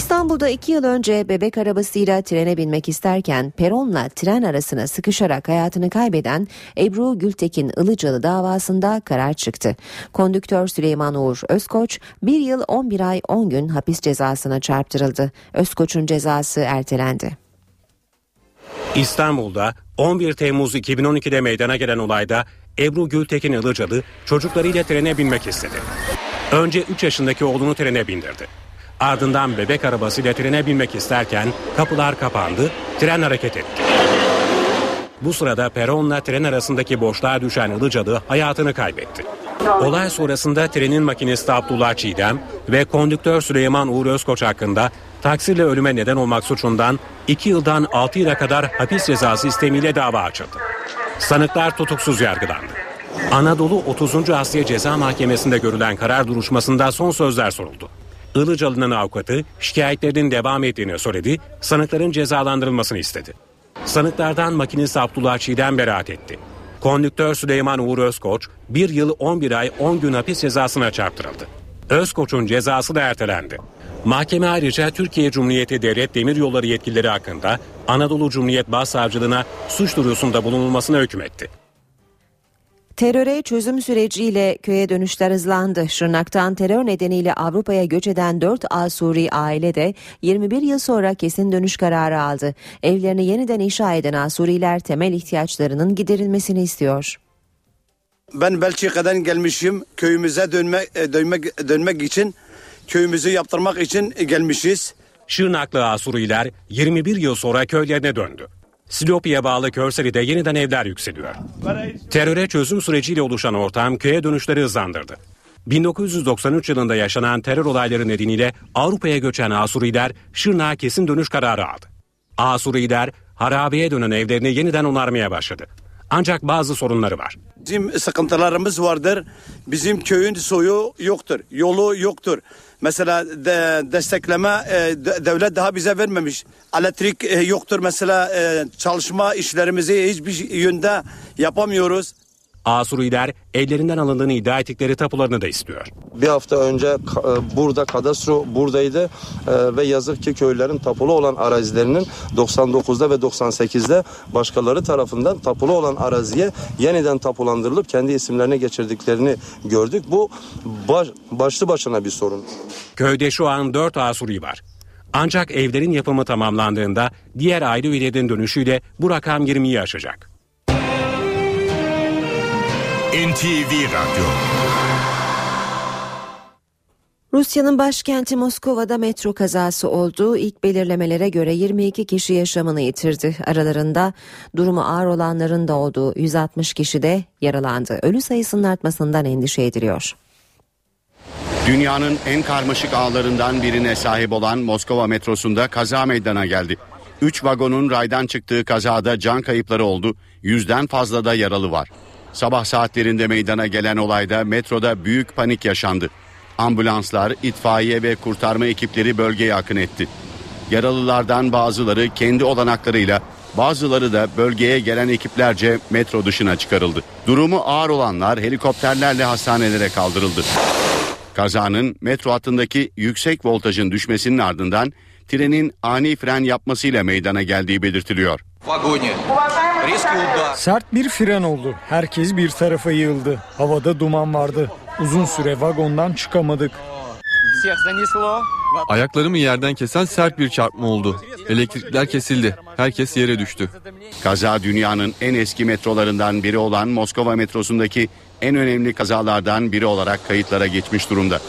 İstanbul'da iki yıl önce bebek arabasıyla trene binmek isterken peronla tren arasına sıkışarak hayatını kaybeden Ebru Gültekin Ilıcalı davasında karar çıktı. Kondüktör Süleyman Uğur Özkoç bir yıl 11 ay 10 gün hapis cezasına çarptırıldı. Özkoç'un cezası ertelendi. İstanbul'da 11 Temmuz 2012'de meydana gelen olayda Ebru Gültekin Ilıcalı çocuklarıyla trene binmek istedi. Önce 3 yaşındaki oğlunu trene bindirdi. Ardından bebek arabasıyla trene binmek isterken kapılar kapandı, tren hareket etti. Bu sırada peronla tren arasındaki boşluğa düşen Ilıcalı hayatını kaybetti. Olay sonrasında trenin makinisti Abdullah Çiğdem ve kondüktör Süleyman Uğur Özkoç hakkında taksirle ölüme neden olmak suçundan 2 yıldan 6 yıla kadar hapis cezası istemiyle dava açıldı. Sanıklar tutuksuz yargılandı. Anadolu 30. Asya Ceza Mahkemesi'nde görülen karar duruşmasında son sözler soruldu. Ilıcalı'nın avukatı şikayetlerinin devam ettiğini söyledi, sanıkların cezalandırılmasını istedi. Sanıklardan makinist Abdullah Çiğdem beraat etti. Kondüktör Süleyman Uğur Özkoç bir yıl 11 ay 10 gün hapis cezasına çarptırıldı. Özkoç'un cezası da ertelendi. Mahkeme ayrıca Türkiye Cumhuriyeti Devlet Demiryolları yetkilileri hakkında Anadolu Cumhuriyet Başsavcılığına suç duyurusunda bulunulmasına hükmetti. Teröre çözüm süreciyle köye dönüşler hızlandı. Şırnak'tan terör nedeniyle Avrupa'ya göç eden 4 Asuri aile de 21 yıl sonra kesin dönüş kararı aldı. Evlerini yeniden inşa eden Asuriler temel ihtiyaçlarının giderilmesini istiyor. Ben Belçika'dan gelmişim. Köyümüze dönmek, e, dönmek, dönmek için, köyümüzü yaptırmak için gelmişiz. Şırnaklı Asuriler 21 yıl sonra köylerine döndü. Silopi'ye bağlı Körseli'de yeniden evler yükseliyor. Teröre çözüm süreciyle oluşan ortam köye dönüşleri hızlandırdı. 1993 yılında yaşanan terör olayları nedeniyle Avrupa'ya göçen Asuriler Şırnak'a kesin dönüş kararı aldı. Asuriler harabeye dönen evlerini yeniden onarmaya başladı. Ancak bazı sorunları var. Bizim sıkıntılarımız vardır. Bizim köyün suyu yoktur, yolu yoktur. Mesela de, destekleme e, de- devlet daha bize vermemiş. Elektrik e, yoktur mesela e, çalışma işlerimizi hiçbir yönde yapamıyoruz. Asuriler ellerinden alındığını iddia ettikleri tapularını da istiyor. Bir hafta önce e, burada kadastro buradaydı e, ve yazık ki köylerin tapulu olan arazilerinin 99'da ve 98'de başkaları tarafından tapulu olan araziye yeniden tapulandırılıp kendi isimlerine geçirdiklerini gördük. Bu baş, başlı başına bir sorun. Köyde şu an 4 Asuri var. Ancak evlerin yapımı tamamlandığında diğer aile üyelerin dönüşüyle bu rakam 20'yi aşacak. NTV Radyo Rusya'nın başkenti Moskova'da metro kazası oldu. İlk belirlemelere göre 22 kişi yaşamını yitirdi. Aralarında durumu ağır olanların da olduğu 160 kişi de yaralandı. Ölü sayısının artmasından endişe ediliyor. Dünyanın en karmaşık ağlarından birine sahip olan Moskova metrosunda kaza meydana geldi. 3 vagonun raydan çıktığı kazada can kayıpları oldu. Yüzden fazla da yaralı var. Sabah saatlerinde meydana gelen olayda metroda büyük panik yaşandı. Ambulanslar, itfaiye ve kurtarma ekipleri bölgeye akın etti. Yaralılardan bazıları kendi olanaklarıyla, bazıları da bölgeye gelen ekiplerce metro dışına çıkarıldı. Durumu ağır olanlar helikopterlerle hastanelere kaldırıldı. Kazanın metro hattındaki yüksek voltajın düşmesinin ardından trenin ani fren yapmasıyla meydana geldiği belirtiliyor. Sert bir fren oldu. Herkes bir tarafa yığıldı. Havada duman vardı. Uzun süre vagondan çıkamadık. Ayaklarımı yerden kesen sert bir çarpma oldu. Elektrikler kesildi. Herkes yere düştü. Kaza dünyanın en eski metrolarından biri olan Moskova metrosundaki en önemli kazalardan biri olarak kayıtlara geçmiş durumda.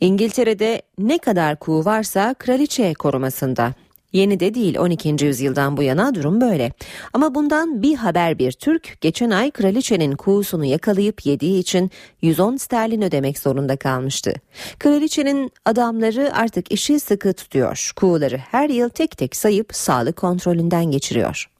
İngiltere'de ne kadar kuğu varsa kraliçe korumasında. Yeni de değil 12. yüzyıldan bu yana durum böyle. Ama bundan bir haber bir Türk geçen ay kraliçenin kuğusunu yakalayıp yediği için 110 sterlin ödemek zorunda kalmıştı. Kraliçenin adamları artık işi sıkı tutuyor. Kuğuları her yıl tek tek sayıp sağlık kontrolünden geçiriyor.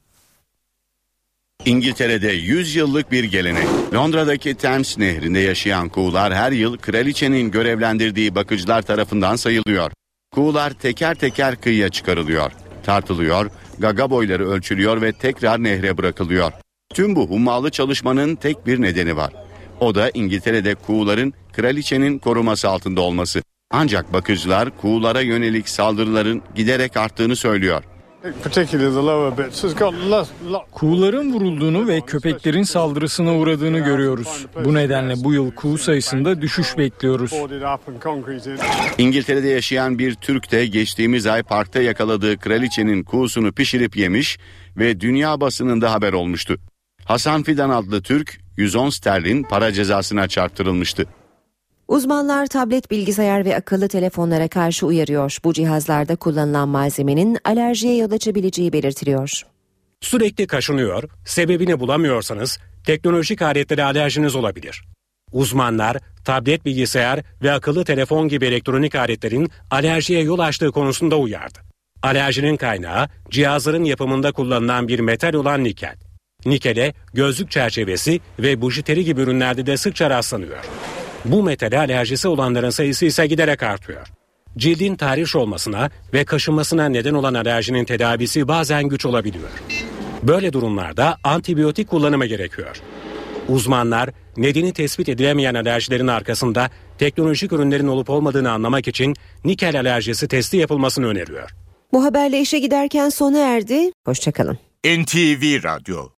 İngiltere'de 100 yıllık bir gelenek. Londra'daki Thames Nehri'nde yaşayan kuğular her yıl kraliçenin görevlendirdiği bakıcılar tarafından sayılıyor. Kuğular teker teker kıyıya çıkarılıyor, tartılıyor, gaga boyları ölçülüyor ve tekrar nehre bırakılıyor. Tüm bu hummalı çalışmanın tek bir nedeni var. O da İngiltere'de kuğuların kraliçenin koruması altında olması. Ancak bakıcılar kuğulara yönelik saldırıların giderek arttığını söylüyor. Kuğuların vurulduğunu ve köpeklerin saldırısına uğradığını görüyoruz. Bu nedenle bu yıl kuğu sayısında düşüş bekliyoruz. İngiltere'de yaşayan bir Türk de geçtiğimiz ay parkta yakaladığı kraliçenin kuğusunu pişirip yemiş ve dünya basınında haber olmuştu. Hasan Fidan adlı Türk 110 sterlin para cezasına çarptırılmıştı. Uzmanlar tablet, bilgisayar ve akıllı telefonlara karşı uyarıyor. Bu cihazlarda kullanılan malzemenin alerjiye yol açabileceği belirtiliyor. Sürekli kaşınıyor, sebebini bulamıyorsanız teknolojik aletlere alerjiniz olabilir. Uzmanlar tablet, bilgisayar ve akıllı telefon gibi elektronik aletlerin alerjiye yol açtığı konusunda uyardı. Alerjinin kaynağı cihazların yapımında kullanılan bir metal olan nikel. Nikele gözlük çerçevesi ve bujiteri gibi ürünlerde de sıkça rastlanıyor. Bu metale alerjisi olanların sayısı ise giderek artıyor. Cildin tahriş olmasına ve kaşınmasına neden olan alerjinin tedavisi bazen güç olabiliyor. Böyle durumlarda antibiyotik kullanımı gerekiyor. Uzmanlar nedeni tespit edilemeyen alerjilerin arkasında teknolojik ürünlerin olup olmadığını anlamak için nikel alerjisi testi yapılmasını öneriyor. Bu haberle işe giderken sona erdi. Hoşçakalın. NTV Radyo